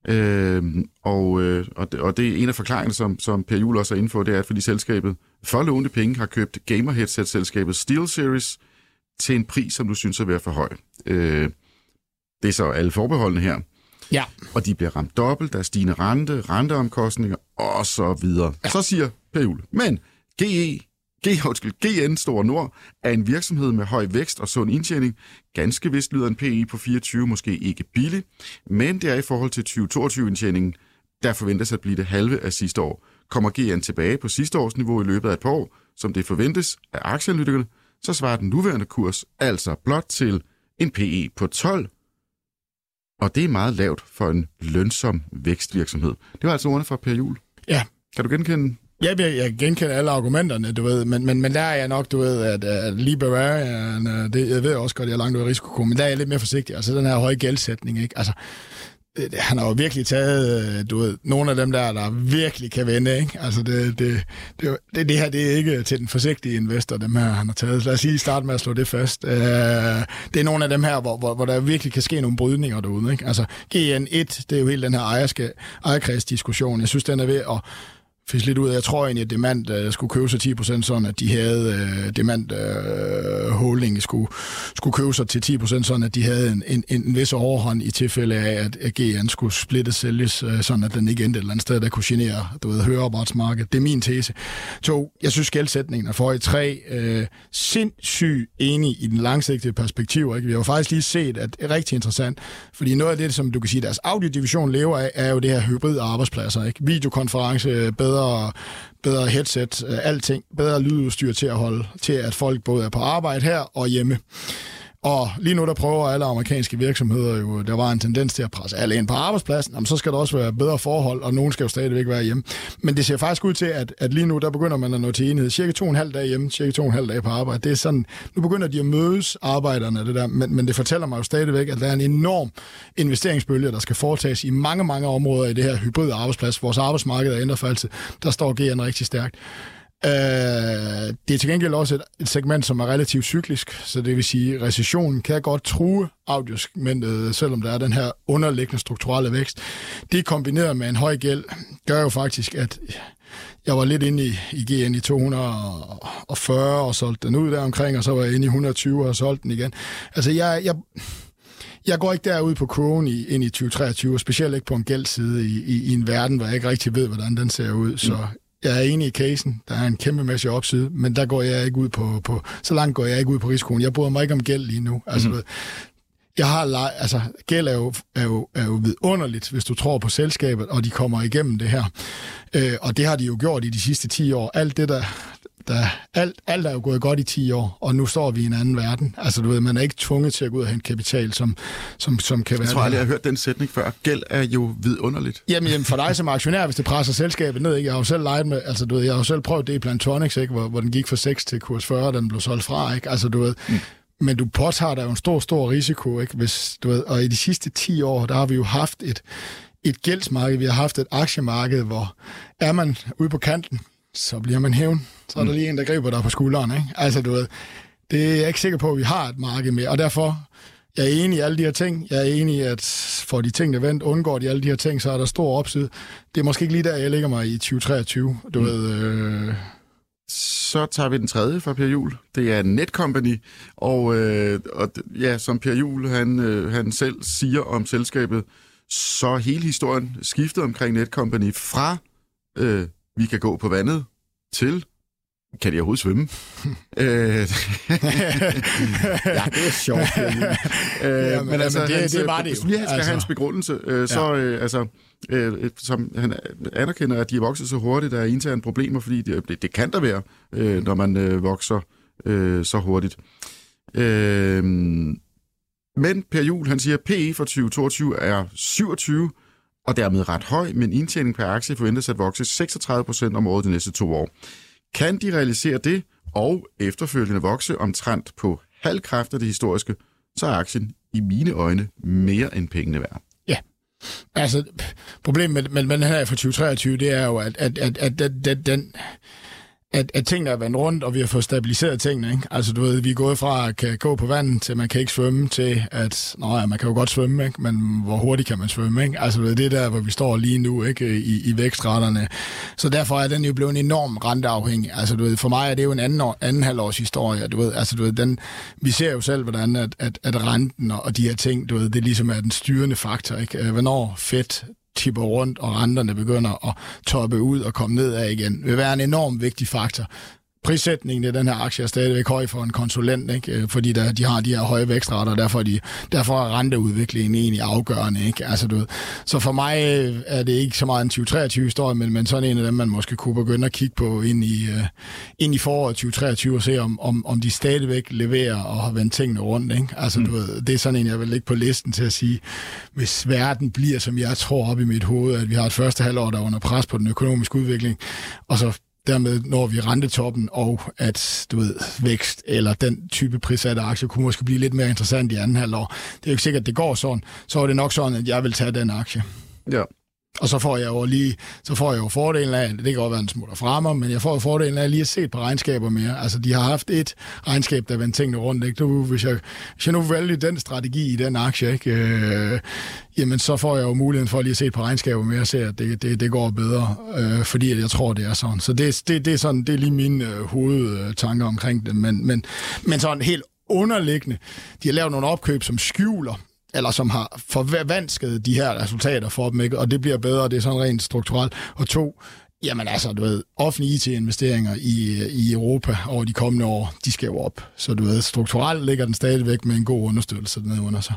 Øh, og, øh, og, det, og det er en af forklaringerne, som, som Per Juhl også er inde for, det er, at fordi selskabet for lånte penge har købt gamer headset-selskabet SteelSeries til en pris, som du synes er ved at for høj. Øh, det er så alle forbeholdene her. Ja. Og de bliver ramt dobbelt, der er stigende rente, renteomkostninger og så videre. Ja. Så siger Per Juhl, men GE G, undskyld, GN Store Nord er en virksomhed med høj vækst og sund indtjening. Ganske vist lyder en PE på 24 måske ikke billig, men det er i forhold til 2022-indtjeningen, der forventes at blive det halve af sidste år. Kommer GN tilbage på sidste års niveau i løbet af et par år, som det forventes af aktieanalytikerne, så svarer den nuværende kurs altså blot til en PE på 12. Og det er meget lavt for en lønsom vækstvirksomhed. Det var altså ordene fra Per Jul. Ja. Kan du genkende jeg, jeg genkender alle argumenterne, du ved, men, men, men der er jeg nok, du ved, at, at lige øh, det, jeg ved også godt, at jeg er langt ud af risiko, men der er jeg lidt mere forsigtig. Altså den her høje gældsætning, ikke? Altså, øh, han har jo virkelig taget, øh, du ved, nogle af dem der, der virkelig kan vende, ikke? Altså, det, det, det, det, det her, det er ikke til den forsigtige investor, dem her, han har taget. Lad os lige starte med at slå det fast. Uh, det er nogle af dem her, hvor, hvor, hvor der virkelig kan ske nogle brydninger derude, ikke? Altså, GN1, det er jo helt den her ejerske, ejerkredsdiskussion. Jeg synes, den er ved at fisk lidt ud af. Jeg tror egentlig, at Demand uh, skulle købe sig 10%, sådan at de havde uh, Demand uh, Holding skulle, skulle købe sig til 10%, sådan at de havde en, en, en vis overhånd i tilfælde af, at, at GN skulle splitte sælges, uh, sådan at den ikke endte et eller andet sted, der kunne genere, du ved, hørearbejdsmarkedet. Det er min tese. To, jeg synes gældsætningen er for i tre, uh, sindssygt enig i den langsigtede perspektiv. Ikke? Vi har jo faktisk lige set, at det er rigtig interessant, fordi noget af det, som du kan sige, deres audiodivision lever af, er jo det her hybrid arbejdspladser. Ikke? Videokonference, bedre bedre, bedre headset, øh, alting, bedre lydudstyr til at holde til, at folk både er på arbejde her og hjemme. Og lige nu, der prøver alle amerikanske virksomheder jo, der var en tendens til at presse alle ind på arbejdspladsen, jamen, så skal der også være bedre forhold, og nogen skal jo stadigvæk være hjemme. Men det ser faktisk ud til, at, at lige nu, der begynder man at nå til enighed. Cirka to og en halv dag hjemme, cirka to og en halv dag på arbejde. Det er sådan, nu begynder de at mødes, arbejderne, det der, men, men det fortæller mig jo stadigvæk, at der er en enorm investeringsbølge, der skal foretages i mange, mange områder i det her hybride arbejdsplads. Vores arbejdsmarked er ændret for altid. Der står GN rigtig stærkt. Øh, det er til gengæld også et, et segment, som er relativt cyklisk, så det vil sige, at recessionen kan godt true audiosegmentet, selvom der er den her underliggende strukturelle vækst. Det kombineret med en høj gæld, gør jo faktisk, at jeg var lidt inde i, i GN i 240 og solgte den ud der omkring, og så var jeg inde i 120 og solgte den igen. Altså, jeg, jeg, jeg går ikke derud på kurven i, ind i 2023, og specielt ikke på en gældside i, i, i en verden, hvor jeg ikke rigtig ved, hvordan den ser ud. Så mm jeg er enig i casen. Der er en kæmpe masse opside, men der går jeg ikke ud på, på så langt går jeg ikke ud på risikoen. Jeg bryder mig ikke om gæld lige nu. Altså, mm. jeg har leg, altså, gæld er jo, er, jo, er jo vidunderligt, hvis du tror på selskabet, og de kommer igennem det her. Øh, og det har de jo gjort i de sidste 10 år. Alt det, der, der, alt, alt er jo gået godt i 10 år, og nu står vi i en anden verden. Altså, du ved, man er ikke tvunget til at gå ud og hente kapital, som, som, som kan være... Jeg tror aldrig, jeg har hørt den sætning før. Gæld er jo vidunderligt. Jamen, jamen for dig som aktionær, hvis det presser selskabet ned, ikke? jeg har jo selv leget med, altså, du ved, jeg har jo selv prøvet det i Plantronics, ikke? Hvor, hvor den gik fra 6 til kurs 40, og den blev solgt fra, ikke? Altså, du ved, mm. Men du påtager dig jo en stor, stor risiko, ikke? Hvis, du ved, og i de sidste 10 år, der har vi jo haft et, et gældsmarked, vi har haft et aktiemarked, hvor er man ude på kanten, så bliver man hævn. Så er der lige en, der griber dig på skulderen. Ikke? Altså, du ved, det er jeg ikke sikker på, at vi har et marked med, og derfor jeg er enig i alle de her ting. Jeg er enig i, at for de ting, der vendt, undgår de alle de her ting, så er der stor opside. Det er måske ikke lige der, jeg ligger mig i 2023. Du mm. ved... Øh... Så tager vi den tredje fra Per Jul. Det er Netcompany, og, øh, og ja, som Per Jul han, øh, han selv siger om selskabet, så hele historien skiftet omkring Netcompany fra øh, vi kan gå på vandet til kan de overhovedet svømme? øh, ja, det er sjovt. øh, ja, men, men altså, det, hans, det var det Hvis vi skal altså. have hans begrundelse, øh, så ja. øh, altså, øh, som han anerkender, at de er vokset så hurtigt, der er interne problemer, fordi det, det, det kan der være, øh, når man øh, vokser øh, så hurtigt. Øh, men Per Jul, han siger, at PE for 2022 er 27, og dermed ret høj, men indtjening per aktie forventes at vokse 36 procent om året de næste to år. Kan de realisere det, og efterfølgende vokse omtrent på halv kraft af det historiske, så er aktien i mine øjne mere end pengene værd. Ja, altså problemet med, med, med den her fra 2023, det er jo, at, at, at, at, at, at den at, at tingene er vendt rundt, og vi har fået stabiliseret tingene. Ikke? Altså, du ved, vi er gået fra at kan gå på vandet, til man kan ikke svømme, til at, nå ja, man kan jo godt svømme, ikke? men hvor hurtigt kan man svømme? Ikke? Altså, det er der, hvor vi står lige nu, ikke? I, i vækstretterne. Så derfor er den jo blevet en enorm renteafhængig. Altså, du ved, for mig er det jo en anden, år, anden halvårs historie. Du ved, altså, du ved, den, vi ser jo selv, hvordan at, at, at renten og de her ting, du ved, det ligesom er den styrende faktor. Ikke? Øh, hvornår fedt tipper rundt, og renterne begynder at toppe ud og komme ned af igen, vil være en enorm vigtig faktor prissætningen i den her aktie er stadigvæk høj for en konsulent, ikke? Øh, fordi der, de har de her høje vækstrater, og derfor er, de, derfor er renteudviklingen egentlig afgørende. Ikke? Altså, du ved. Så for mig øh, er det ikke så meget en 2023-historie, men, men sådan en af dem, man måske kunne begynde at kigge på ind i, uh, ind i foråret 2023 og se, om, om, om de stadigvæk leverer og har vendt tingene rundt. Ikke? Altså, mm. du ved, det er sådan en, jeg vil lægge på listen til at sige, hvis verden bliver, som jeg tror op i mit hoved, at vi har et første halvår, der er under pres på den økonomiske udvikling, og så dermed når vi rentetoppen, og at du ved, vækst eller den type prissatte aktie kunne måske blive lidt mere interessant i anden halvår. Det er jo ikke sikkert, at det går sådan. Så er det nok sådan, at jeg vil tage den aktie. Ja. Og så får jeg jo lige, så får jeg jo fordelen af, det kan godt være en smutter fremmer, men jeg får jo fordelen af lige at se på regnskaber mere. Altså, de har haft et regnskab, der vendte tingene rundt, ikke? Du, hvis, jeg, hvis jeg nu vælger den strategi i den aktie, ikke? Øh, jamen, så får jeg jo muligheden for lige at se på regnskaber mere og se, at det, det, det går bedre, øh, fordi at jeg tror, det er sådan. Så det, det, det, er, sådan, det er lige mine øh, hovedtanker omkring det, men, men, men sådan helt underliggende, de har lavet nogle opkøb, som skjuler eller som har forvansket de her resultater for dem, ikke? og det bliver bedre, det er sådan rent strukturelt. Og to, jamen altså, du ved, offentlige IT-investeringer i, i Europa over de kommende år, de skal jo op. Så du ved, strukturelt ligger den stadigvæk med en god understøttelse nede under sig.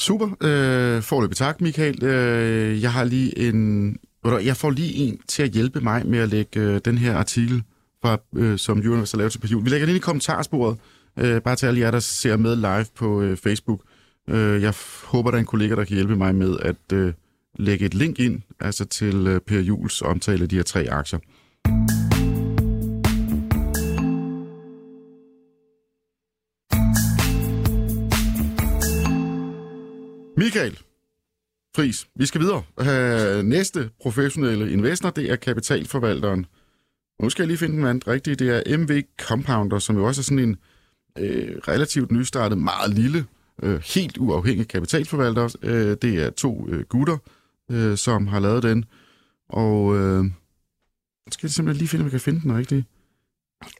Super. Øh, forløbig tak, Michael. Øh, jeg har lige en... Jeg får lige en til at hjælpe mig med at lægge øh, den her artikel, fra, øh, som Universe har lavet til på Vi lægger den ind i kommentarsporet, øh, bare til alle jer, der ser med live på øh, Facebook. Øh, jeg håber, der er en kollega, der kan hjælpe mig med at øh, lægge et link ind altså til øh, Per Jules omtale af de her tre aktier. Michael Fris, vi skal videre. Øh, næste professionelle investor, det er kapitalforvalteren. Nu skal jeg lige finde den vand rigtigt. Det er MV Compounder, som jo også er sådan en øh, relativt nystartet, meget lille øh, helt uafhængige kapitalforvaltere. Øh, det er to øh, gutter, øh, som har lavet den. Og øh, skal jeg simpelthen lige finde, om jeg kan finde den rigtigt.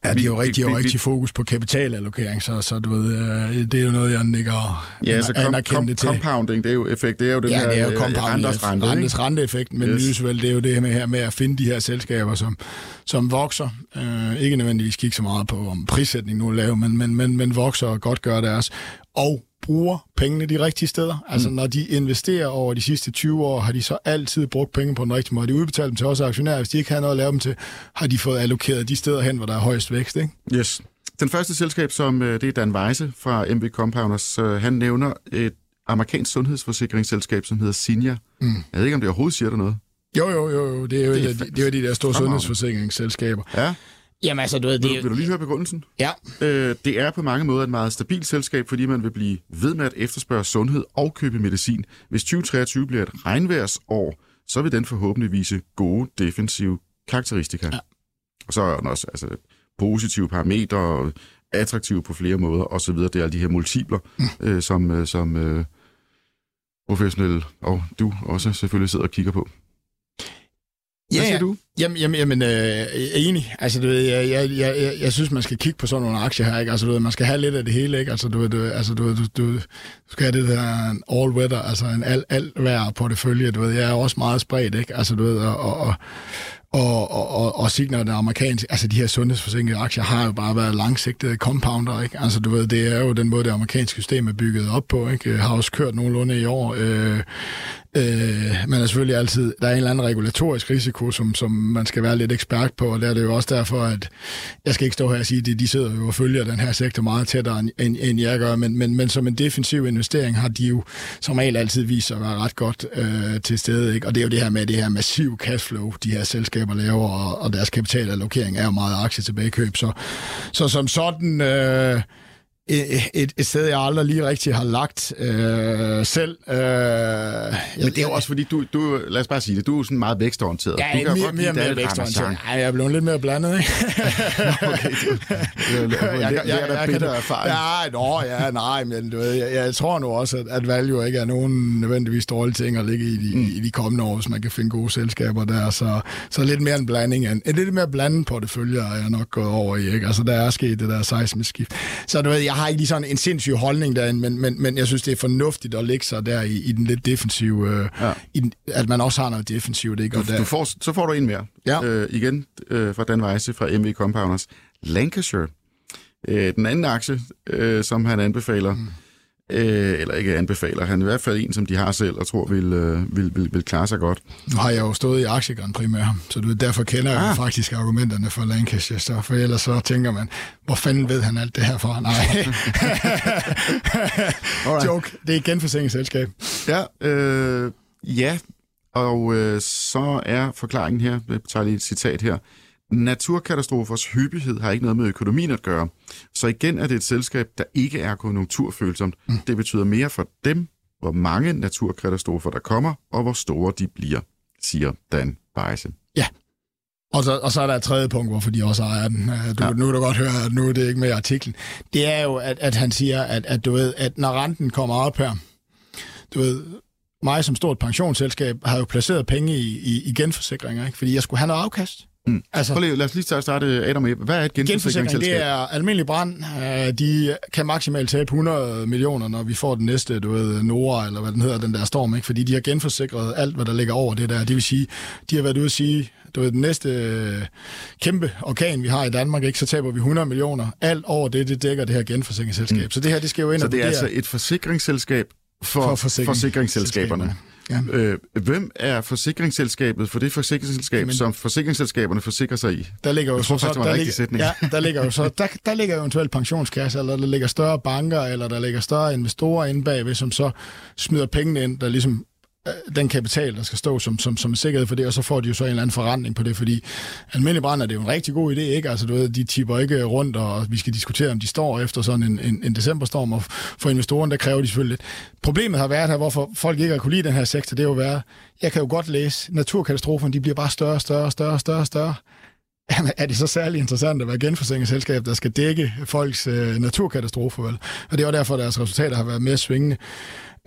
Ja, de er jo rigtig, jo rigtig fokus på kapitalallokering, så, så du ved, øh, det er jo noget, jeg nikker ja, altså kom, kom, til. compounding, det er jo effekt, det er jo den ja, her det er jo øh, rentes rente, rentes renteeffekt, men yes. Nysvel, det er jo det med her med at finde de her selskaber, som, som vokser. Øh, ikke nødvendigvis kigge så meget på, om prissætning nu er lav, men, men, men, men vokser og godt gør deres. Og bruger pengene de rigtige steder. Altså mm. når de investerer over de sidste 20 år, har de så altid brugt penge på den rigtige måde. De udbetaler dem til os aktionærer. Hvis de ikke har noget at lave dem til, har de fået allokeret de steder hen, hvor der er højst vækst. Ikke? Yes. Den første selskab, som øh, det er Dan Weise fra MB Compounders, han nævner et amerikansk sundhedsforsikringsselskab, som hedder Sinja. Mm. Jeg ved ikke, om det overhovedet siger der noget. Jo, jo, jo, jo. Det er jo, det er, de, det er de der store sundhedsforsikringsselskaber. Ja. Jamen altså, du ved... Det... Vil, vil du lige høre begrundelsen? Ja. Øh, det er på mange måder et meget stabilt selskab, fordi man vil blive ved med at efterspørge sundhed og købe medicin. Hvis 2023 bliver et regnværsår, så vil den forhåbentlig vise gode defensive karakteristika. Ja. Og så er den også altså, positive parametre, attraktive på flere måder osv. Det er alle de her multipler, mm. øh, som, øh, som øh, professionelle og du også selvfølgelig sidder og kigger på. Hvad siger du? Jamen, jamen, jamen øh, enig. Altså, du ved, jeg, jeg, jeg, jeg synes, man skal kigge på sådan nogle aktier her, ikke? Altså, du ved, man skal have lidt af det hele, ikke? Altså, du ved, du, altså, du, du, du skal have det der all-weather, altså en al, alt vejr portefølje, du ved. Jeg er også meget spredt, ikke? Altså, du ved, og, og, og, og, og, og Signer, den amerikanske, altså de her sundhedsforsinkede aktier, har jo bare været langsigtede compounder, ikke? Altså du ved, det er jo den måde, det amerikanske system er bygget op på, ikke? Har også kørt nogenlunde i år. Øh, Øh, men er selvfølgelig altid, der er en eller anden regulatorisk risiko, som, som man skal være lidt ekspert på, og der er det jo også derfor, at jeg skal ikke stå her og sige, at de sidder jo og følger den her sektor meget tættere, end, end jeg gør, men, men, men som en defensiv investering har de jo som regel altid vist sig at være ret godt øh, til stede, ikke? og det er jo det her med det her massive cashflow, de her selskaber laver, og, og deres kapitalallokering er jo meget aktietilbagekøb, så, så som sådan... Øh, et, et sted, jeg aldrig lige rigtig har lagt øh, selv. Øh, Men det er jo også fordi, du, du, lad os bare sige det, du er sådan meget vækstorienteret. Ja, du kan mere, godt mere, mere vækstorienteret. Nej, jeg er blevet lidt mere blandet, ikke? okay, du, jeg, jeg, jeg, jeg, kan, erfaring. Ja, nå, ja, nej, men du ved, jeg, jeg tror nu også, at, at value ikke er nogen nødvendigvis dårlige ting at ligge i de, mm. i de kommende år, hvis man kan finde gode selskaber der. Så, så lidt mere en blanding. En, en lidt mere blandet portefølje er jeg nok gået over i, ikke? Altså, der er sket det der seismisk skift. Så du ved, jeg har ikke lige sådan en sindssyg holdning derinde, men, men, men jeg synes, det er fornuftigt at lægge sig der i, i den lidt defensive, øh, ja. i den, at man også har noget defensivt. Ikke? Og du, der... du får, så får du en mere. Ja. Øh, igen øh, fra Dan Weisse fra MV Compounders. Lancashire. Øh, den anden aktie, øh, som han anbefaler, mm øh, eller ikke anbefaler. Han er i hvert fald en, som de har selv og tror vil, øh, vil, vil, vil klare sig godt. Nu har jeg jo stået i Aktie Grand Prix med ham, så du, derfor kender ah. jeg faktisk argumenterne for Lancaster, for ellers så tænker man, hvor fanden ved han alt det her for? Nej. Joke. Det er et genforsikringsselskab. Ja, øh, ja, og øh, så er forklaringen her, jeg tager lige et citat her, Naturkatastrofers hyppighed har ikke noget med økonomien at gøre. Så igen er det et selskab, der ikke er konjunkturfølsomt. Mm. Det betyder mere for dem, hvor mange naturkatastrofer der kommer, og hvor store de bliver, siger Dan Beise. Ja, og så, og så er der et tredje punkt, hvorfor de også ejer den. Øh, du, ja. Nu kan du godt høre, at nu er det ikke med i artiklen. Det er jo, at, at han siger, at, at, du ved, at når renten kommer op her, du ved, mig som stort pensionsselskab har jo placeret penge i, i, i genforsikringer, ikke? fordi jeg skulle have noget afkast. Mm. Altså, lige, lad os lige starte Adam med. Hvad er et genforsikringsselskab? det er almindelig brand. Øh, de kan maksimalt tabe 100 millioner, når vi får den næste, du ved, Nora, eller hvad den hedder, den der storm, ikke? fordi de har genforsikret alt, hvad der ligger over det der. Det vil sige, de har været ude at sige, du ved, den næste øh, kæmpe orkan, vi har i Danmark, ikke, så taber vi 100 millioner. Alt over det, det dækker det her genforsikringsselskab. Mm. Så det her, det skal jo ind Så det er altså et forsikringsselskab for, for forsikring. forsikringsselskaberne? Ja. Øh, hvem er forsikringsselskabet for det forsikringsselskab, Men, som forsikringsselskaberne forsikrer sig i? Der ligger jo så, så, der, ligger, ja, der ligger jo så, der, der ligger eventuelt pensionskasser, eller der ligger større banker, eller der ligger større investorer inde bagved, som så smider pengene ind, der ligesom Øh, den kapital, der skal stå som, som, som sikkerhed for det, og så får de jo så en eller anden forretning på det, fordi almindelig brand er det jo en rigtig god idé, ikke? Altså, du ved, de tipper ikke rundt, og vi skal diskutere, om de står efter sådan en, en, en decemberstorm, og for investoren, der kræver de selvfølgelig lidt. Problemet har været her, hvorfor folk ikke har kunne lide den her sektor, det er jo været, jeg kan jo godt læse, naturkatastroferne, de bliver bare større, større, større, større, større. Er det så særlig interessant at være genforsikringsselskab, der skal dække folks øh, naturkatastrofer, vel? Og det er jo derfor, at deres resultater har været mere svingende.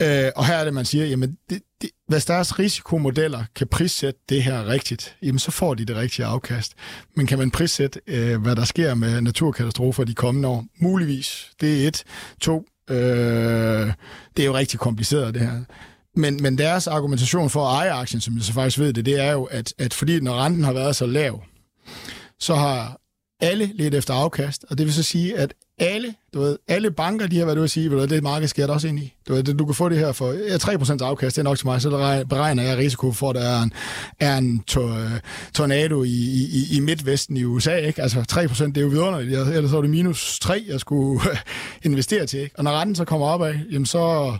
Øh, og her er det, man siger, jamen, det, det, hvis deres risikomodeller kan prissætte det her rigtigt, jamen så får de det rigtige afkast. Men kan man prissætte, øh, hvad der sker med naturkatastrofer de kommende år? Muligvis. Det er et. To, øh, det er jo rigtig kompliceret, det her. Men, men deres argumentation for at eje aktien, som jeg så faktisk ved det, det er jo, at, at fordi når renten har været så lav, så har alle lidt efter afkast, og det vil så sige, at alle, du ved, alle banker, de har været ude at sige, ved du, det marked skal også ind i. Du, ved, du kan få det her for ja, 3% afkast, det er nok til mig, så beregner jeg risiko for, at der er en, er en to, tornado i, i, i midtvesten i USA. Ikke? Altså 3% det er jo vidunderligt, ellers så er det minus 3, jeg skulle investere til. Ikke? Og når renten så kommer op af, jamen så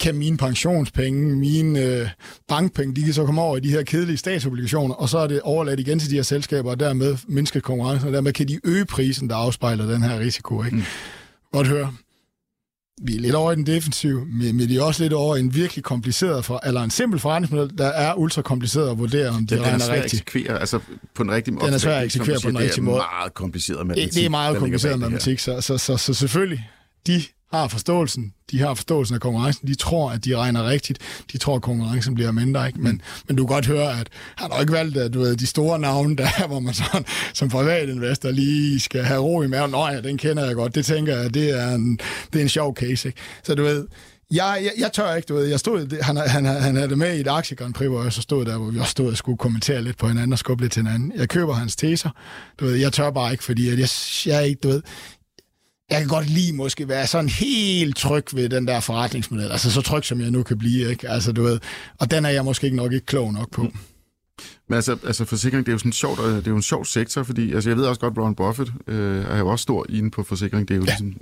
kan mine pensionspenge, mine øh, bankpenge, de kan så komme over i de her kedelige statsobligationer, og så er det overladt igen til de her selskaber, og dermed mindske konkurrencen, og dermed kan de øge prisen, der afspejler den her risiko. Ikke? Mm. Godt høre. Vi er lidt over i den defensive, men vi er også lidt over i en virkelig kompliceret, for, eller en simpel forretningsmodel, der er ultra kompliceret at vurdere, om det regner rigtigt. Den er altså på en rigtig måde. Den er svær at eksekvere på den rigtige måde. Det er meget kompliceret matematik. Det er meget kompliceret matematik, så, så, så, så selvfølgelig, de har forståelsen, de har forståelsen af konkurrencen, de tror, at de regner rigtigt, de tror, at konkurrencen bliver mindre, ikke? Men, mm. men du kan godt høre, at han har ikke valgt at, du ved, de store navne, der hvor man sådan, som privatinvestor lige skal have ro i maven. Nå ja, den kender jeg godt, det tænker jeg, det er en, det er en sjov case, ikke? Så du ved, jeg, jeg, jeg tør ikke, du ved, jeg stod, han, han, han havde det med i et aktie Prix, hvor jeg så stod der, hvor vi også stod og skulle kommentere lidt på hinanden og skubbe lidt til hinanden. Jeg køber hans teser, du ved, jeg tør bare ikke, fordi at jeg, jeg, ikke, du ved, jeg kan godt lige måske være sådan helt tryg ved den der forretningsmodel. Altså så tryg, som jeg nu kan blive, ikke? Altså, du ved, og den er jeg måske ikke nok ikke klog nok på. Mm. Men altså, altså forsikring, det er jo sådan sjovt, det er jo en sjov sektor, fordi altså, jeg ved også godt, Warren Buffett øh, er jo også stor inde på forsikring. Det er jo ja. ligesom,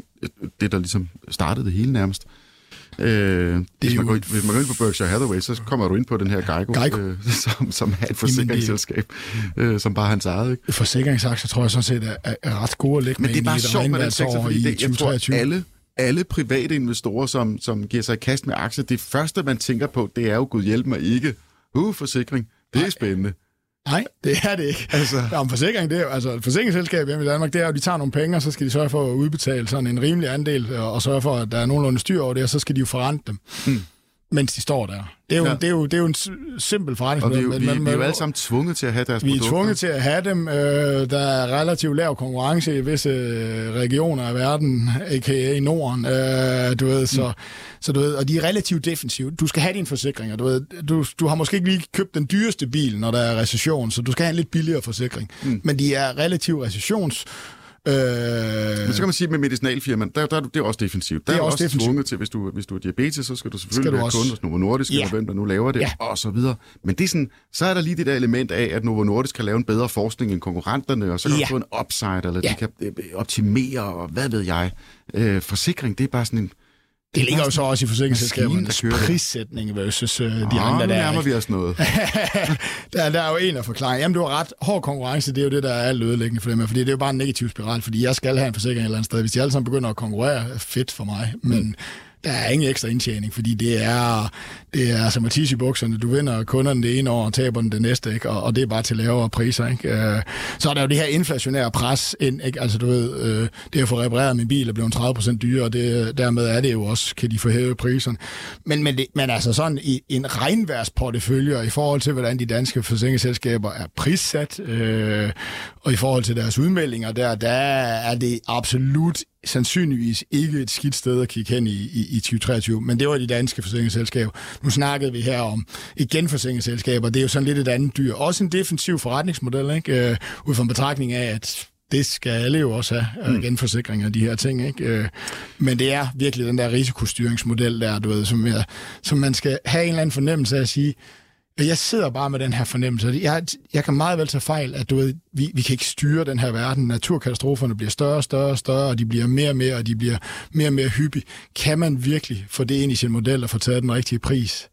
det, der ligesom startede det hele nærmest. Øh, det hvis, man går ind, hvis man går ind på Berkshire Hathaway, så kommer du ind på den her Geico, Geico. Øh, som, som er et forsikringsselskab, Jamen, øh, som bare hans eget. Ikke? Forsikringsaktier tror jeg sådan set er, er ret gode at lægge Men det er bare sjovt med den sektor, fordi det, jeg tror, alle, alle private investorer, som, som giver sig i kast med aktier, det første, man tænker på, det er jo, gud hjælp mig ikke. Uh, forsikring. Det er spændende. Nej, det er det ikke. Altså. Ja, om forsikring, det er, altså et forsikringsselskab hjemme i Danmark, det er at de tager nogle penge, og så skal de sørge for at udbetale sådan en rimelig andel, og sørge for, at der er nogenlunde styr over det, og så skal de jo forrente dem. Hmm mens de står der. Det er jo, ja. det er jo, det er jo en simpel forretningsmodel. Og vi, vi, vi er jo alle sammen tvunget til at have deres Vi produkter. er tvunget til at have dem. Øh, der er relativt lav konkurrence i visse øh, regioner af verden, a.k.a. Norden. Øh, du ved, så, mm. så du ved, og de er relativt defensive. Du skal have dine forsikringer. Du, ved, du, du har måske ikke lige købt den dyreste bil, når der er recession, så du skal have en lidt billigere forsikring. Mm. Men de er relativt recessions Øh, Men så kan man sige, at med medicinalfirmaen, der, der, det er også defensivt. Der det er, er også, også tvunget til, hvis du, hvis du har diabetes, så skal du selvfølgelig skal du være også... kunde hos Novo Nordisk, ja. eller hvem der nu laver det, ja. og så videre. Men det er sådan, så er der lige det der element af, at Novo Nordisk kan lave en bedre forskning end konkurrenterne, og så kan ja. du få en upside, eller ja. de kan øh, optimere, og hvad ved jeg. Øh, forsikring, det er bare sådan en Det ligger jo så også i forsikringsselskabernes prissætning versus uh, de ah, andre. Der nærmer vi os noget. der, der er jo en af forklaringerne. Jamen, du har ret. Hård konkurrence, det er jo det, der er alt ødelæggende for dem. Fordi det er jo bare en negativ spiral, fordi jeg skal have en forsikring et eller andet sted. Hvis de alle sammen begynder at konkurrere, fedt for mig. Men mm der er ingen ekstra indtjening, fordi det er, det er altså som at i bukserne. Du vinder kunderne det ene år og taber den det næste, ikke? Og, og det er bare til lavere priser. Ikke? Øh, så er der jo det her inflationære pres ind. Ikke? Altså, du ved, øh, det at få repareret min bil er blevet 30% dyrere, og det, dermed er det jo også, kan de få hævet priserne. Men, men, det, men altså sådan i en regnværsportefølje, i forhold til, hvordan de danske forsikringsselskaber er prissat, øh, og i forhold til deres udmeldinger der, der er det absolut sandsynligvis ikke et skidt sted at kigge hen i, i, i 2023, men det var de danske forsikringsselskaber. Nu snakkede vi her om igen forsikringsselskaber, det er jo sådan lidt et andet dyr. Også en defensiv forretningsmodel, ikke? Øh, ud fra en betragtning af, at det skal alle jo også have, mm. genforsikring af de her ting. Ikke? Øh, men det er virkelig den der risikostyringsmodel der, du ved, som, jeg, som man skal have en eller anden fornemmelse af at sige, jeg sidder bare med den her fornemmelse. Jeg, jeg kan meget vel tage fejl, at du ved, vi, vi kan ikke styre den her verden. Naturkatastroferne bliver større og større og større, og de bliver mere og mere, og de bliver mere og mere hyppige. Kan man virkelig få det ind i sin model og få taget den rigtige pris?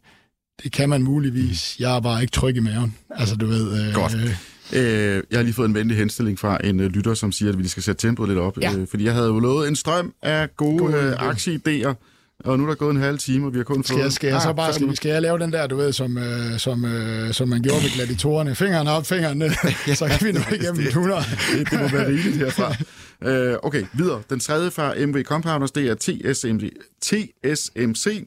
Det kan man muligvis. Jeg er bare ikke tryg i maven. Altså, du ved... Øh, Godt. Øh, jeg har lige fået en venlig henstilling fra en øh, lytter, som siger, at vi skal sætte tempoet lidt op. Ja. Øh, fordi jeg havde jo lovet en strøm af gode, gode øh, aktieidéer og nu er der gået en halv time, og vi har kun skal fået... Jeg, skal jeg så ah, bare, skal, skal jeg lave den der, du ved, som, øh, som, øh, som man gjorde med gladiatorerne? Fingeren op, fingeren ned, så kan vi nå igennem 100. det, det må være rigeligt herfra. Uh, okay, videre. Den tredje fra MV Compounders, det er TSMC, TSMC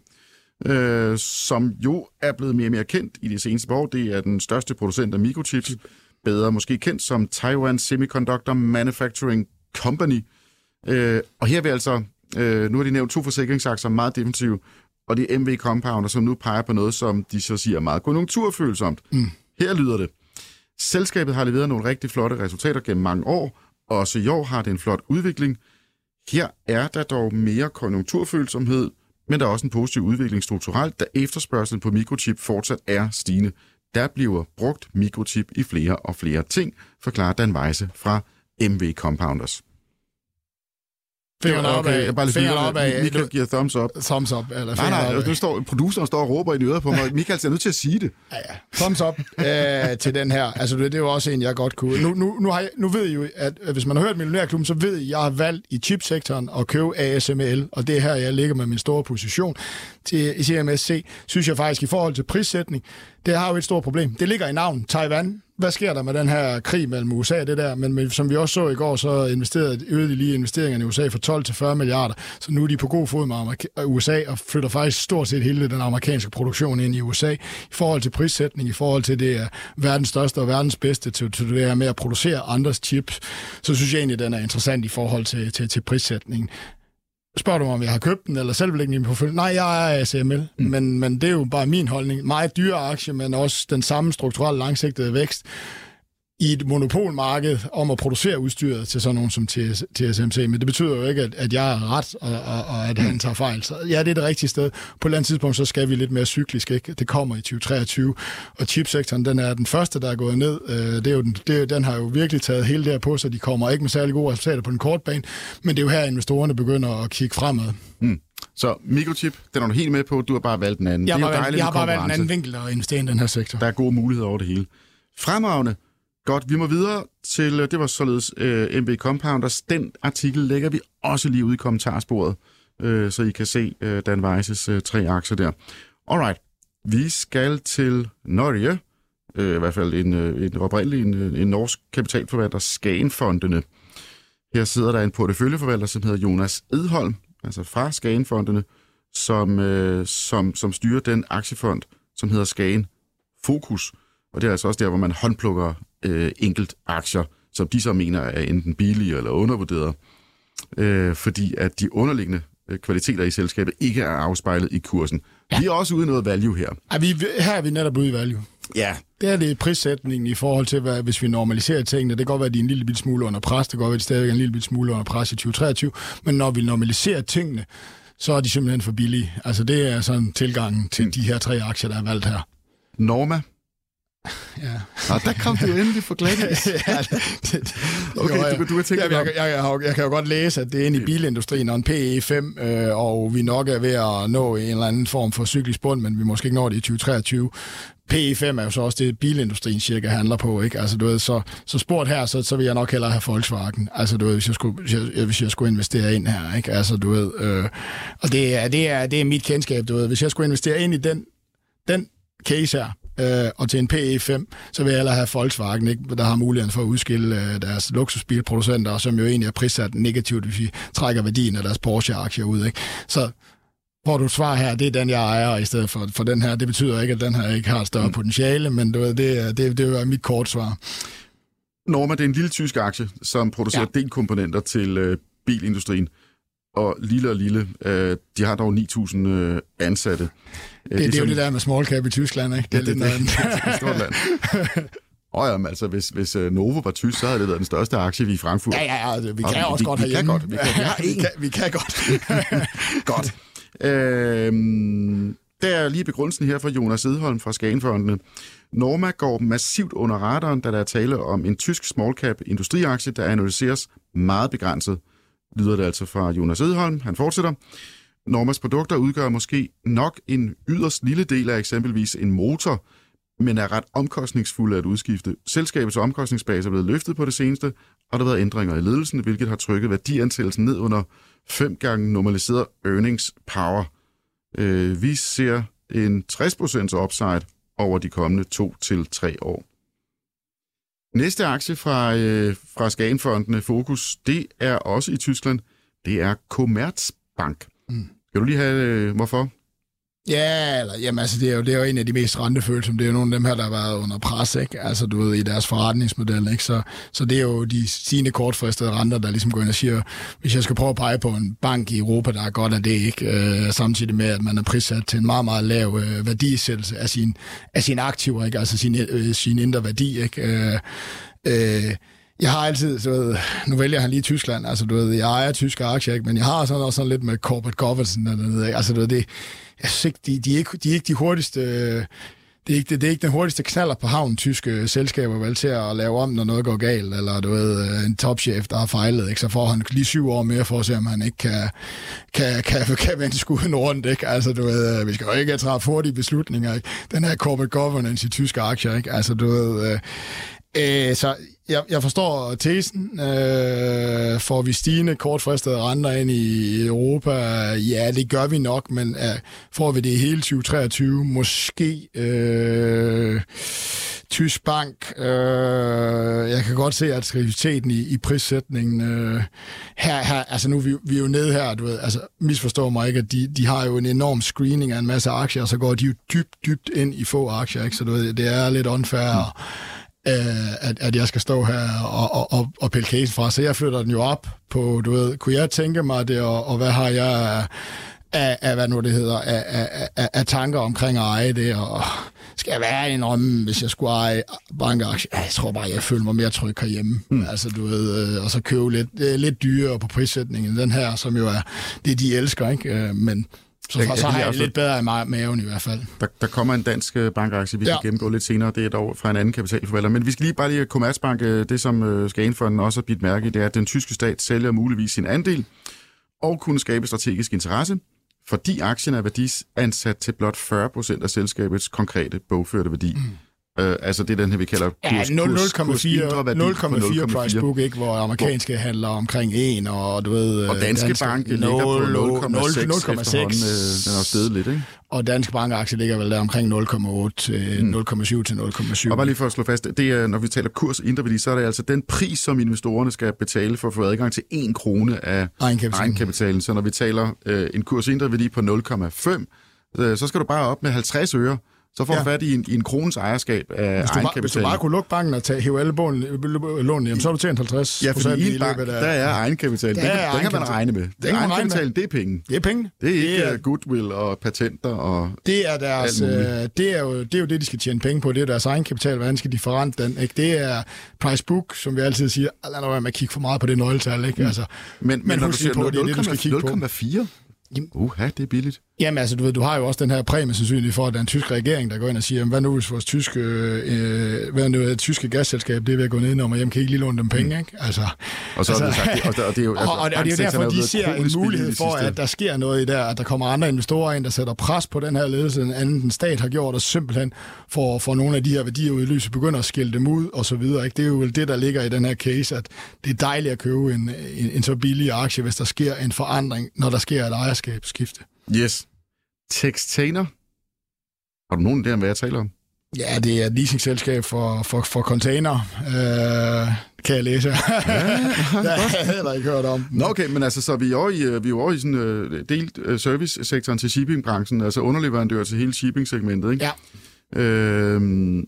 uh, som jo er blevet mere og mere kendt i de seneste år. Det er den største producent af mikrochips, bedre måske kendt som Taiwan Semiconductor Manufacturing Company. Uh, og her vil altså Øh, nu har de nævnt to forsikringsaktier, meget defensive, og det er MV Compounder, som nu peger på noget, som de så siger er meget konjunkturfølsomt. Mm. Her lyder det. Selskabet har leveret nogle rigtig flotte resultater gennem mange år, og også i år har det en flot udvikling. Her er der dog mere konjunkturfølsomhed, men der er også en positiv udvikling strukturelt, da efterspørgselen på mikrochip fortsat er stigende. Der bliver brugt mikrochip i flere og flere ting, forklarer Dan Weise fra MV Compounders. Fingeren op okay, af. Bare lige fingeren op af. Michael giver thumbs up. Thumbs up. Eller nej, nej, nu står, produceren står og råber i øret på mig. Michael er nødt til at sige det. Ja, ja. Thumbs up øh, til den her. Altså, det, det er jo også en, jeg godt kunne. Nu, nu, nu, har jeg, nu ved I jo, at hvis man har hørt Millionærklubben, så ved I, at jeg har valgt i chipsektoren at købe ASML, og det er her, jeg ligger med min store position til CMSC. Synes jeg faktisk, i forhold til prissætning, det har jo et stort problem. Det ligger i navn Taiwan hvad sker der med den her krig mellem USA og det der? Men, men som vi også så i går, så investerede, øgede de lige investeringerne i USA fra 12 til 40 milliarder. Så nu er de på god fod med Amerika- øh, USA og flytter faktisk stort set hele den amerikanske produktion ind i USA. I forhold til prissætning, i forhold til det er verdens største og verdens bedste til, til det her med at producere andres chips, så synes jeg egentlig, den er interessant i forhold til, til, til prissætningen. Spørger du mig, om jeg har købt den, eller selv vil på følge? Nej, jeg er ASML, mm. men, men det er jo bare min holdning. Meget dyre aktie, men også den samme strukturelle langsigtede vækst i et monopolmarked om at producere udstyret til sådan nogen som TSMC, men det betyder jo ikke, at, at jeg er ret, og, og, og at han tager fejl. Så ja, det er det rigtige sted. På et eller andet tidspunkt, så skal vi lidt mere cyklisk, ikke? Det kommer i 2023, og chipsektoren, den er den første, der er gået ned. Øh, det er jo den, det, den har jo virkelig taget hele det her på, så de kommer ikke med særlig gode resultater på den korte bane, men det er jo her, investorerne begynder at kigge fremad. Mm. Så mikrochip, den er du helt med på, du har bare valgt den anden. Jeg, det er jo dejligt, jeg har bare valgt en anden vinkel at investere i den her sektor. Der er gode muligheder over det hele. Fremragende. Godt, vi må videre til, øh, det var således øh, uh, MB Compounders. Den artikel lægger vi også lige ud i kommentarsporet, uh, så I kan se uh, Dan Weises uh, tre aktier der. Alright, vi skal til Norge, uh, i hvert fald en, uh, en oprindelig en, en norsk kapitalforvalter, Skagenfondene. Her sidder der en porteføljeforvalter, som hedder Jonas Edholm, altså fra Skagenfondene, som, uh, som, som styrer den aktiefond, som hedder Skagen Fokus. Og det er altså også der, hvor man håndplukker øh, enkelt aktier, som de så mener er enten billige eller undervurderet, øh, fordi at de underliggende øh, kvaliteter i selskabet ikke er afspejlet i kursen. Ja. Vi er også ude noget value her. Er vi, her er vi netop ude i value. Ja. Det er det prissætningen i forhold til, hvad, hvis vi normaliserer tingene. Det kan godt være, at de er en lille smule under pres. Det kan godt være, at de stadig er en lille smule under pres i 2023. Men når vi normaliserer tingene, så er de simpelthen for billige. Altså det er sådan tilgangen til mm. de her tre aktier, der er valgt her. Norma Ja. Og der kom du endelig for glat. ja, det, okay, jo, du, du kan tænke jeg, jeg, jeg, jeg, jeg kan jo godt læse, at det er inde i bilindustrien og en PE5, øh, og vi nok er ved at nå en eller anden form for cyklisk bund, men vi måske ikke når det i 2023. PE5 er jo så også det, bilindustrien cirka handler på, ikke? Altså, du ved, så, så spurgt her, så, så vil jeg nok hellere have Volkswagen. Altså, du ved, hvis jeg skulle, hvis jeg, hvis jeg skulle investere ind her, ikke? Altså, du ved, øh, og det er, det, er, det er mit kendskab, du ved. Hvis jeg skulle investere ind i den, den case her, øh, og til en PE5, så vil jeg hellere have Volkswagen, ikke? der har muligheden for at udskille øh, deres luksusbilproducenter, som jo egentlig er prissat negativt, hvis vi trækker værdien af deres Porsche-aktier ud. Ikke? Så hvor du svar her, det er den, jeg ejer, i stedet for, for den her. Det betyder ikke, at den her ikke har større mm. potentiale, men det, det, det, det er mit kort svar. Norma, det er en lille tysk aktie, som producerer ja. delkomponenter til øh, bilindustrien og lille og lille. Øh, de har dog 9.000 øh, ansatte. Det, det, det er jo det der med small cap i Tyskland, ikke? Det, ja, det, det, det, det er stort land. Og jamen, altså, hvis, hvis uh, Novo var tysk, så havde det været den største aktie i Frankfurt. Ja, ja, ja, altså, vi kan og også vi, godt vi. Vi kan godt. Vi kan, vi, har vi, kan, vi kan godt. godt. Øhm, der er lige begrundelsen her fra Jonas Edholm fra Skagenfondene. Norma går massivt under radaren, da der er tale om en tysk small cap industriaktie, der analyseres meget begrænset lyder det altså fra Jonas Edholm. Han fortsætter. Normas produkter udgør måske nok en yderst lille del af eksempelvis en motor, men er ret omkostningsfulde at udskifte. Selskabets omkostningsbase er blevet løftet på det seneste, og der har været ændringer i ledelsen, hvilket har trykket værdiansættelsen ned under fem gange normaliseret earnings power. Øh, vi ser en 60% upside over de kommende to til tre år. Næste aktie fra, øh, fra Skagenfondene Fokus, det er også i Tyskland. Det er Commerzbank. Mm. Kan du lige have, øh, hvorfor? Ja, eller, jamen, altså, det, er jo, det er jo en af de mest rentefølsomme. Det er jo nogle af dem her, der har været under pres, ikke? Altså, du ved, i deres forretningsmodel, ikke? Så, så det er jo de sine kortfristede renter, der ligesom går ind og siger, hvis jeg skal prøve at pege på en bank i Europa, der er godt af det, ikke? Øh, samtidig med, at man er prissat til en meget, meget lav øh, værdisættelse af sin, af sin aktiver, ikke? Altså sin, øh, sin indre værdi, ikke? Øh, øh, jeg har altid, så ved, nu vælger han lige Tyskland, altså du ved, jeg ejer tyske aktier, ikke? men jeg har sådan også sådan lidt med corporate governance dernede, altså du ved, det, jeg synes ikke, de, de, er ikke, de er ikke de hurtigste, det er, ikke, det, det er ikke den hurtigste knaller på havnen, tyske selskaber vel til at lave om, når noget går galt, eller du ved, en topchef, der har fejlet, ikke? så får han lige syv år mere for at se, om han ikke kan, kan, kan, kan, kan vende skuden rundt. Ikke? Altså, du ved, vi skal jo ikke træffe hurtige beslutninger. Ikke? Den her corporate governance i tyske aktier, ikke? Altså, du ved, øh, øh, så jeg, jeg forstår tesen. Øh, får vi stigende kortfristede renter ind i Europa? Ja, det gør vi nok, men øh, får vi det i hele 2023? Måske. Øh, Tysk Bank. Øh, jeg kan godt se attraktiviteten i, i prissætningen. Øh, her, her, altså nu vi, vi er jo nede her, du ved, altså misforstår mig ikke, at de, de har jo en enorm screening af en masse aktier, og så går de jo dybt, dybt ind i få aktier, ikke? så du ved, det er lidt unfair. Mm øh, at, at jeg skal stå her og, og, og, og pille casen fra. Så jeg flytter den jo op på, du ved, kunne jeg tænke mig det, og, og hvad har jeg af, af, hvad nu det hedder, af, af, af, af tanker omkring at eje det, og skal jeg være en om, hvis jeg skulle eje bankaktier? Jeg tror bare, jeg føler mig mere tryg herhjemme. Mm. Altså, du ved, øh, og så købe lidt, øh, lidt dyrere på prissætningen. Den her, som jo er det, de elsker, ikke? Øh, men så, jeg, så har jeg, jeg lidt bedre i maven i hvert fald. Der, der kommer en dansk øh, bankaktie, vi ja. kan gennemgå lidt senere. Det er dog fra en anden kapitalforvalter. Men vi skal lige bare lige Commerzbank, øh, det som øh, skal indføre den også har bidt mærke i, det er, at den tyske stat sælger muligvis sin andel og kunne skabe strategisk interesse, fordi aktien er værdisansat til blot 40 procent af selskabets konkrete bogførte værdi. Mm. Øh, altså det er den her, vi kalder kurs, ja, 0,4 price book, ikke, hvor amerikanske hvor, handler omkring 1, og du ved... Og Danske, Danske Bank 0, ligger på 0,6 0, 0, den er stedet lidt, ikke? Og Danske Bank-aktie ligger vel der omkring 0,8 til mm. 0,7 til 0,7. Og bare lige for at slå fast, det er, når vi taler kurs værdi, så er det altså den pris, som investorerne skal betale for at få adgang til 1 krone af egenkapitalen. egenkapitalen. Så når vi taler øh, en kurs værdi på 0,5, øh, så skal du bare op med 50 øre så får du ja. fat i en, i en krones ejerskab af hvis du, bare, hvis du bare kunne lukke banken og tage, hæve alle lån, jamen, så har du tjent 50 Ja, fordi i en bank, af, der er egenkapital. Det, det, kan man regne med. Det egenkapital, det er penge. Det er penge. Det er ikke det er, goodwill og patenter og det er deres, øh, det, er jo, det er jo det, de skal tjene penge på. Det er deres egenkapital. Hvordan skal de forrente den? Ikke? Det er price book, som vi altid siger. Lad nu være med at kigge for meget på det nøgletal. Ikke? Mm. Altså, men, men, men når du siger på, det er det, du skal kigge på. 0,4? Uha, det er billigt. Jamen altså, du ved, du har jo også den her præmie sandsynligt for, at der er en tysk regering, der går ind og siger, hvad nu hvis vores tyske, øh, hvad nu, det tyske gasselskab, det er ved at gå ned og hjem, kan I ikke lige låne dem penge, mm. ikke? Altså, og så altså, sagt, og, og, det er jo, altså, og, og, det er jo derfor, de ser en mulighed for, at der sker noget i der, at der kommer andre investorer ind, der sætter pres på den her ledelse, end anden den stat har gjort, og simpelthen for, for nogle af de her værdier ud i lyset, begynder at skille dem ud, og så videre. Ikke? Det er jo det, der ligger i den her case, at det er dejligt at købe en, en, en så billig aktie, hvis der sker en forandring, når der sker et ejerskabsskifte. Yes. Textainer. Har du nogen idé om, hvad jeg taler om? Ja, det er et leasingselskab for, for, for container, øh, kan jeg læse. Ja, det har jeg heller ikke hørt om. Nå okay, men altså, så vi er over i, øh, vi er over i sådan uh, delt uh, service-sektoren til shippingbranchen, altså underleverandør til hele shipping-segmentet, ikke? Ja. Øhm,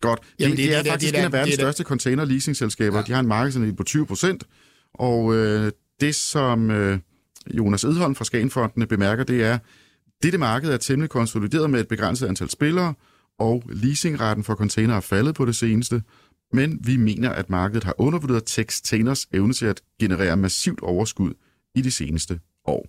godt. Jamen, det, det, det, er det, faktisk det, det, en af verdens det, det, største container-leasingselskaber. Ja. De har en markedsandel på 20 procent, og øh, det, som øh, Jonas Edholm fra Skanfondene bemærker, det er, dette marked er temmelig konsolideret med et begrænset antal spillere, og leasingretten for container er faldet på det seneste, men vi mener, at markedet har undervurderet Textainers evne til at generere massivt overskud i de seneste år.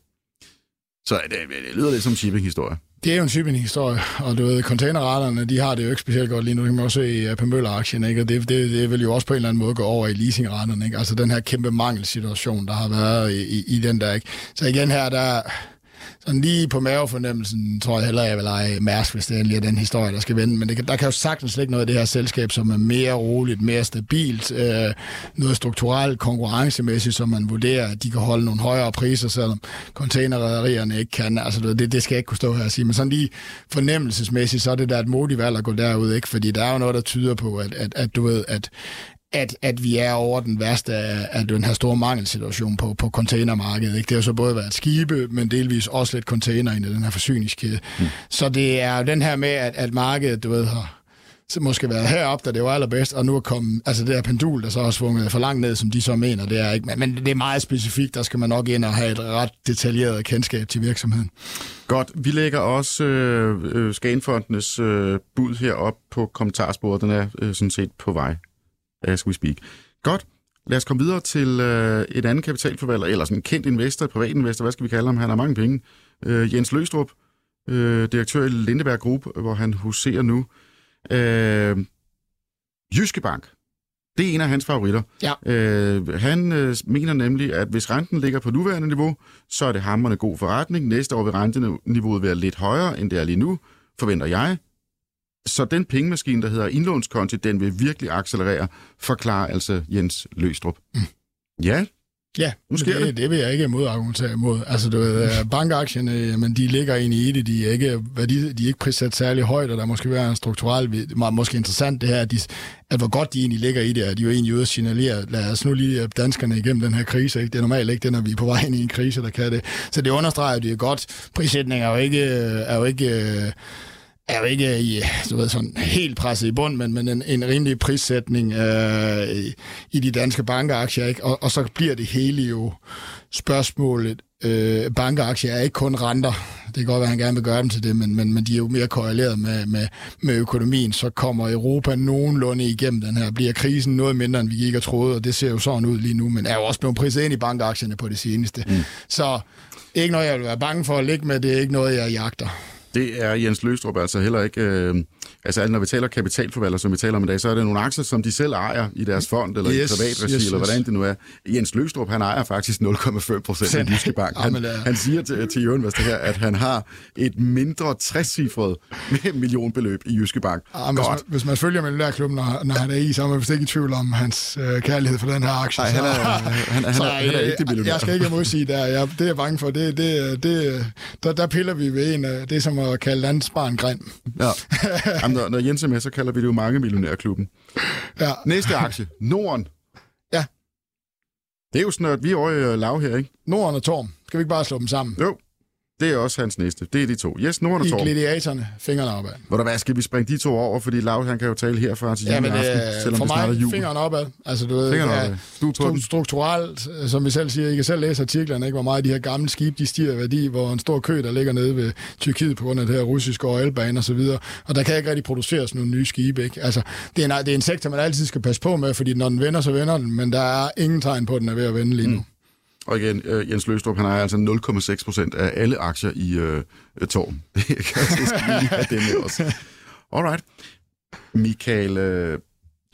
Så det, øh, det lyder lidt som shipping-historie. Det er jo en shipping-historie, og du ved, containerretterne, de har det jo ikke specielt godt lige nu. Det kan man også se i øh, AP Møller-aktien, ikke? Og det, det, det, vil jo også på en eller anden måde gå over i leasingretterne, ikke? Altså den her kæmpe mangelsituation, der har været i, i, i den der, ikke? Så igen her, der sådan lige på mavefornemmelsen, tror jeg heller, jeg vil lege Mærsk, hvis det endelig er den historie, der skal vende. Men det, der kan jo sagtens ligge noget af det her selskab, som er mere roligt, mere stabilt, øh, noget strukturelt, konkurrencemæssigt, som man vurderer, at de kan holde nogle højere priser, selvom containerrederierne ikke kan. Altså, det, det skal jeg ikke kunne stå her og sige. Men sådan lige fornemmelsesmæssigt, så er det der et modigt valg at gå derud, ikke? Fordi der er jo noget, der tyder på, at, at, at du ved, at at, at vi er over den værste af, af den her store mangelsituation på, på containermarkedet. Ikke? Det har så både været skibe, men delvis også lidt container i den her forsyningskæde. Mm. Så det er den her med, at, at markedet, du ved, har så måske været heroppe, da det var allerbedst, og nu er kommet, altså det her pendul, der så har svunget for langt ned, som de så mener, det er ikke, men, men det er meget specifikt, der skal man nok ind og have et ret detaljeret kendskab til virksomheden. Godt, vi lægger også øh, øh, Skanfondenes øh, bud herop på kommentarsporet, den er øh, sådan set på vej as we speak. Godt. Lad os komme videre til øh, et andet kapitalforvalter, eller sådan en kendt investor, privat investor, hvad skal vi kalde ham? Han har mange penge. Øh, Jens Løstrup, øh, direktør i Lindeberg Group, hvor han huserer nu. Øh, Jyske Bank, det er en af hans favoritter. Ja. Øh, han øh, mener nemlig, at hvis renten ligger på nuværende niveau, så er det hammerne god forretning. Næste år vil renteniveauet være lidt højere, end det er lige nu, forventer jeg. Så den pengemaskine, der hedder indlånskonti, den vil virkelig accelerere, forklarer altså Jens Løstrup. Mm. Ja, Ja, nu sker det, det. det vil jeg ikke modargumentere imod. Altså, du ved, øh, bankaktierne, men de ligger egentlig i det. De er ikke, de, de er ikke prissat særlig højt, og der måske være en strukturel, måske interessant det her, at, de, at hvor godt de egentlig ligger i det, at de jo egentlig ude at signalere, lad os nu lige danskerne igennem den her krise. Ikke? Det er normalt ikke det, når vi er på vej ind i en krise, der kan det. Så det understreger, at det er godt. Prissætning er jo ikke, er jo ikke øh, er jo ikke i, du ved, sådan helt presset i bund, men, men en, en rimelig prissætning øh, i, i de danske bankaktier. Ikke? Og, og så bliver det hele jo spørgsmålet. Øh, bankaktier er ikke kun renter. Det kan godt være, at han gerne vil gøre dem til det, men, men, men de er jo mere korreleret med, med, med økonomien. Så kommer Europa nogenlunde igennem den her. Bliver krisen noget mindre, end vi gik og troede, og det ser jo sådan ud lige nu, men er jo også blevet priset ind i bankaktierne på det seneste. Mm. Så ikke noget, jeg vil være bange for at ligge med. Det er ikke noget, jeg jagter. Det er Jens Løstrup altså heller ikke. Øh, altså når vi taler kapitalforvalter, som vi taler om i dag, så er det nogle aktier, som de selv ejer i deres fond, eller yes, i privat regi, yes, eller hvordan det nu er. Jens Løstrup, han ejer faktisk 0,5 procent af Jyske Bank. Han, han siger til, til Jørgen Vester her, at han har et mindre 60-cifret millionbeløb i Jyske Bank. Ja, hvis, man, hvis man følger Millionærklubben, når, når han er i, så er man vist ikke i tvivl om hans øh, kærlighed for den her aktie. Nej, han er, han, han, så, han, er, han er ikke millionær. Jeg skal ikke modsige der. Jeg, det er jeg bange for. Det, det, det, der, der piller vi ved en af det, som at kalde landsbarn grim. Ja. Jamen, når, når Jens er med, så kalder vi det jo mange millionærklubben. Ja. Næste aktie, Norden. Ja. Det er jo sådan, at vi er over i øh, lav her, ikke? Norden og Torm. Skal vi ikke bare slå dem sammen? Jo. Det er også hans næste. Det er de to. Yes, Torm. I gladiatorerne, fingrene opad. Hvor der hvad, skal vi springe de to over, fordi Lav, han kan jo tale herfra til ja, men, aften, øh, selvom for det jul. fingrene opad. Altså, du ved, fingrene ja. Du er på strukturelt, øh, som vi selv siger, I kan selv læse artiklerne, ikke, hvor meget de her gamle skibe, de stiger værdi, hvor en stor kø, der ligger nede ved Tyrkiet på grund af det her russiske oilbane og så videre. Og der kan ikke rigtig produceres nogle nye skibe, ikke? Altså, det er, en, det er en sektor, man altid skal passe på med, fordi når den vender, så vender den, men der er ingen tegn på, at den er ved at vende lige nu. Mm. Og igen, øh, Jens Løstrup, han ejer altså 0,6 procent af alle aktier i øh, Torm. Det kan jeg lige have det med også. Alright. Michael, øh,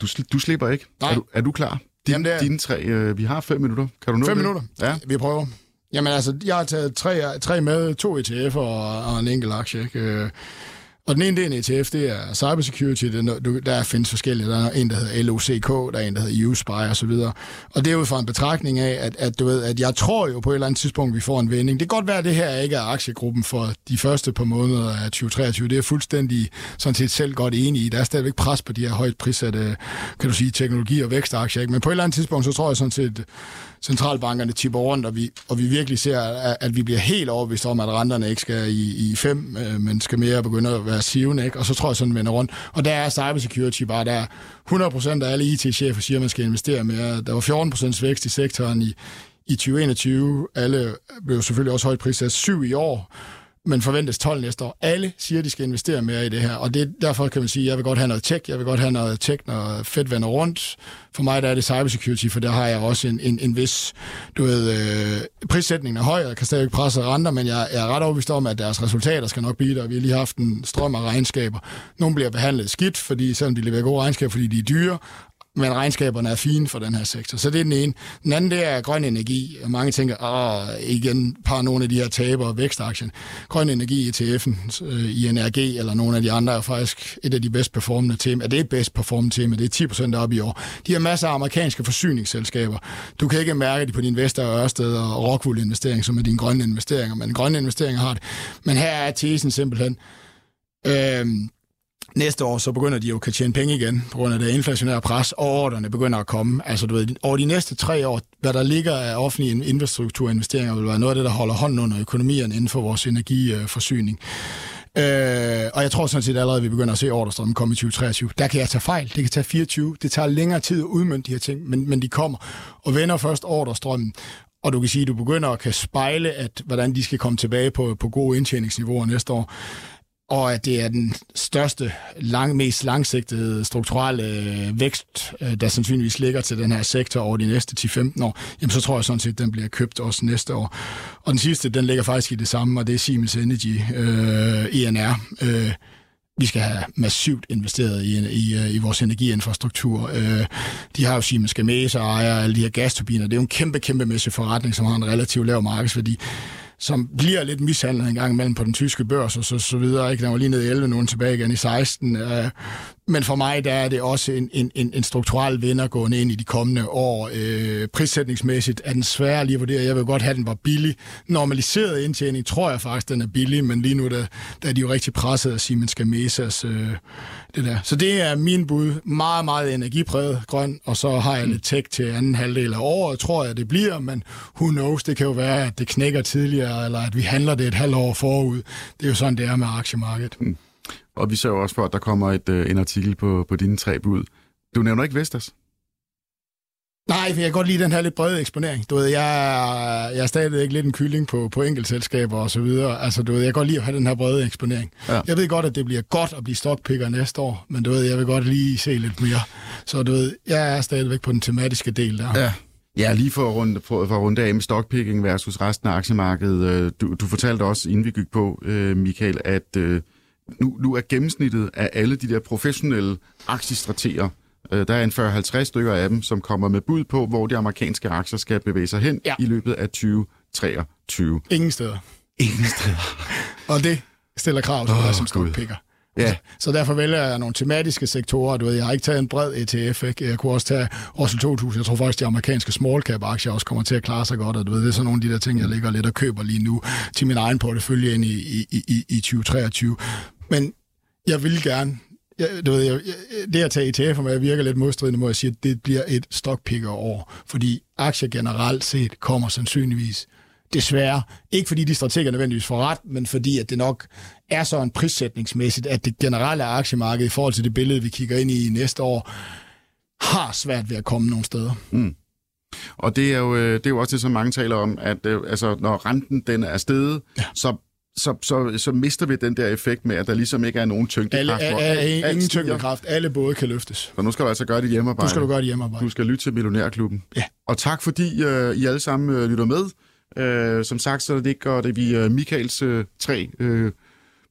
du, du slipper ikke. Nej. Er du, er du klar? Din, Jamen, det er... Dine tre, øh, vi har fem minutter. Kan du nå Fem det? minutter? Ja. Vi prøver. Jamen altså, jeg har taget tre, tre med, to ETF'er og, og en enkelt aktie. Ikke? Og den ene, det er en ETF, det er cybersecurity. Det er, noget, du- der findes forskellige. Der er en, der hedder LOCK, der er en, der hedder USPY og så videre. Og det er ud fra en betragtning af, at, at, du ved, at jeg tror jo på et eller andet tidspunkt, vi får en vending. Det kan godt være, at det her ikke er aktiegruppen for de første par måneder af 2023. Det er jeg fuldstændig sådan set selv godt enig i. Der er stadigvæk pres på de her højt prissatte, kan du sige, teknologi- og vækstaktier. Ikke? Men på et eller andet tidspunkt, så tror jeg sådan set, centralbankerne tipper rundt, og vi, og vi virkelig ser, at, at vi bliver helt overbevist om, at renterne ikke skal i, i fem, øh, men skal mere begynde at være sivende, ikke? og så tror jeg sådan, den vender rundt. Og der er cybersecurity bare der. 100% af alle IT-chefer siger, at man skal investere mere. Der var 14% vækst i sektoren i, i 2021. Alle blev selvfølgelig også højt prissat. Syv i år men forventes 12 næste år. Alle siger, at de skal investere mere i det her, og det, derfor kan man sige, at jeg vil godt have noget tech, jeg vil godt have noget tech, når Fed vender rundt. For mig der er det cybersecurity, for der har jeg også en, en, en vis, du ved, øh, prissætningen er høj, jeg kan stadig presse renter, men jeg, jeg er ret overbevist om, at deres resultater skal nok blive der. Vi har lige haft en strøm af regnskaber. Nogle bliver behandlet skidt, fordi selvom de leverer gode regnskaber, fordi de er dyre, men regnskaberne er fine for den her sektor. Så det er den ene. Den anden, det er grøn energi. Mange tænker, åh, igen, par nogle af de her taber og vækstaktien. Grøn energi øh, i ETF'en, i INRG eller nogle af de andre er faktisk et af de bedst performende temaer. Det er et bedst performende tema. Det er 10% op i år. De har masser af amerikanske forsyningsselskaber. Du kan ikke mærke det på din Vester og Ørsted og Rockwool investering, som er dine grønne investeringer, men grønne investeringer har det. Men her er tesen simpelthen, øh, Næste år, så begynder de jo at tjene penge igen, på grund af det inflationære pres, og ordrene begynder at komme. Altså, du ved, over de næste tre år, hvad der ligger af offentlige infrastrukturinvesteringer, vil være noget af det, der holder hånden under økonomien inden for vores energiforsyning. Øh, og jeg tror sådan set allerede, at vi begynder at se ordrestrømmen komme i 2023. Der kan jeg tage fejl. Det kan tage 24. Det tager længere tid at udmønte de her ting, men, men de kommer. Og vender først ordrestrømmen. Og du kan sige, at du begynder at kan spejle, at, hvordan de skal komme tilbage på, på gode indtjeningsniveauer næste år og at det er den største, lang, mest langsigtede strukturelle øh, vækst, øh, der sandsynligvis ligger til den her sektor over de næste 10-15 år, jamen så tror jeg sådan set, at den bliver købt også næste år. Og den sidste, den ligger faktisk i det samme, og det er Siemens Energy, øh, ENR. Øh, vi skal have massivt investeret i, i, øh, i vores energiinfrastruktur. Øh, de har jo Siemens Gamesa og ejer alle de her gasturbiner. Det er jo en kæmpe, kæmpe forretning, som har en relativt lav markedsværdi som bliver lidt mishandlet en gang imellem på den tyske børs og så, så videre. Ikke? Den var lige nede i 11, nu tilbage igen i 16. Øh, men for mig der er det også en, en, en, en strukturel vinder gående ind i de kommende år. Øh, prissætningsmæssigt er den svær lige at vurdere. Jeg vil godt have, at den var billig. Normaliseret indtjening tror jeg faktisk, den er billig, men lige nu der, der er de jo rigtig presset at sige, at man skal mesas øh, det der. Så det er min bud. Meget, meget energipræget grøn, og så har jeg lidt tech til anden halvdel af året, tror jeg, det bliver, men who knows, det kan jo være, at det knækker tidligere, eller at vi handler det et halvt år forud. Det er jo sådan, det er med aktiemarkedet. Mm. Og vi ser jo også for, at der kommer et, øh, en artikel på, på dine tre bud. Du nævner ikke Vestas? Nej, for jeg kan godt lide den her lidt brede eksponering. Du ved, jeg, er, jeg er stadigvæk lidt en kylling på, på enkeltselskaber og så videre. Altså, du ved, jeg kan godt lide at have den her brede eksponering. Ja. Jeg ved godt, at det bliver godt at blive stockpicker næste år, men du ved, jeg vil godt lige se lidt mere. Så du ved, jeg er stadigvæk på den tematiske del der. Ja. Ja, lige for at runde, for, for at runde af med stockpicking versus resten af aktiemarkedet. Du, du fortalte også, inden vi gik på, Michael, at nu, nu er gennemsnittet af alle de der professionelle aktiestrateger, der er en 40-50 stykker af dem, som kommer med bud på, hvor de amerikanske aktier skal bevæge sig hen ja. i løbet af 2023. Ingen steder. Ingen steder. Og det stiller krav til oh, som stockpicker. Ja. Så derfor vælger jeg nogle tematiske sektorer. Du ved, jeg har ikke taget en bred ETF. Ikke? Jeg kunne også tage Russell 2000. Jeg tror faktisk, de amerikanske small cap aktier også kommer til at klare sig godt. Og du ved, det er sådan nogle af de der ting, jeg ligger lidt og køber lige nu til min egen portefølje ind i, i, i, i 2023. Men jeg vil gerne jeg, du ved, jeg, det at tage ETF'er med virker lidt modstridende, må jeg sige, at det bliver et stockpicker-år, fordi aktier generelt set kommer sandsynligvis desværre. Ikke fordi de strateger nødvendigvis får ret, men fordi at det nok er sådan prissætningsmæssigt, at det generelle aktiemarked i forhold til det billede, vi kigger ind i næste år, har svært ved at komme nogle steder. Mm. Og det er, jo, det er jo også det, som mange taler om, at altså, når renten den er steget, ja. så så, så, så mister vi den der effekt med, at der ligesom ikke er nogen tyngdekraft. Alle, er, er, ingen tyngdekraft. Alle både kan løftes. Så nu skal du altså gøre det hjemmearbejde. Nu skal du gøre det hjemmearbejde. Du skal lytte til Millionærklubben. Ja. Og tak fordi uh, I alle sammen uh, lytter med. Uh, som sagt, så er det vi uh, Michaels uh, tre uh,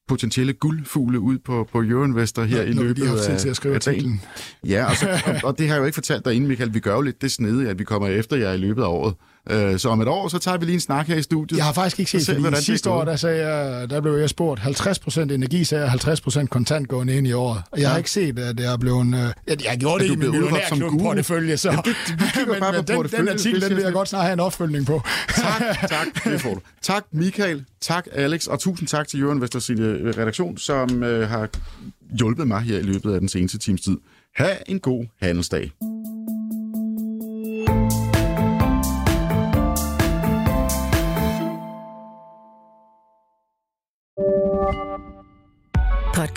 potentielle guldfugle ud på, på Euroinvestor her Nå, i løbet af, til at skrive af dagen. Ja, og, så, og, og det har jeg jo ikke fortalt dig inden, Michael. Vi gør jo lidt det snede, at vi kommer efter jer i løbet af året. Øh, så om et år, så tager vi lige en snak her i studiet. Jeg har faktisk ikke set, se, fordi sidste år, der, sagde jeg, der blev jeg spurgt, 50% energi, sagde jeg, 50% kontant gående ind i året. Og jeg ja. har ikke set, at det er blevet... Uh, jeg, jeg gjorde det i min millionærklub portefølje, så... Ja, det, det men, bare på den, den artikel, den vil jeg godt snart have en opfølgning på. tak, tak, det får du. Tak, Michael. Tak, Alex. Og tusind tak til Jørgen Vesters redaktion, som uh, har hjulpet mig her i løbet af den seneste times tid. Ha' en god handelsdag.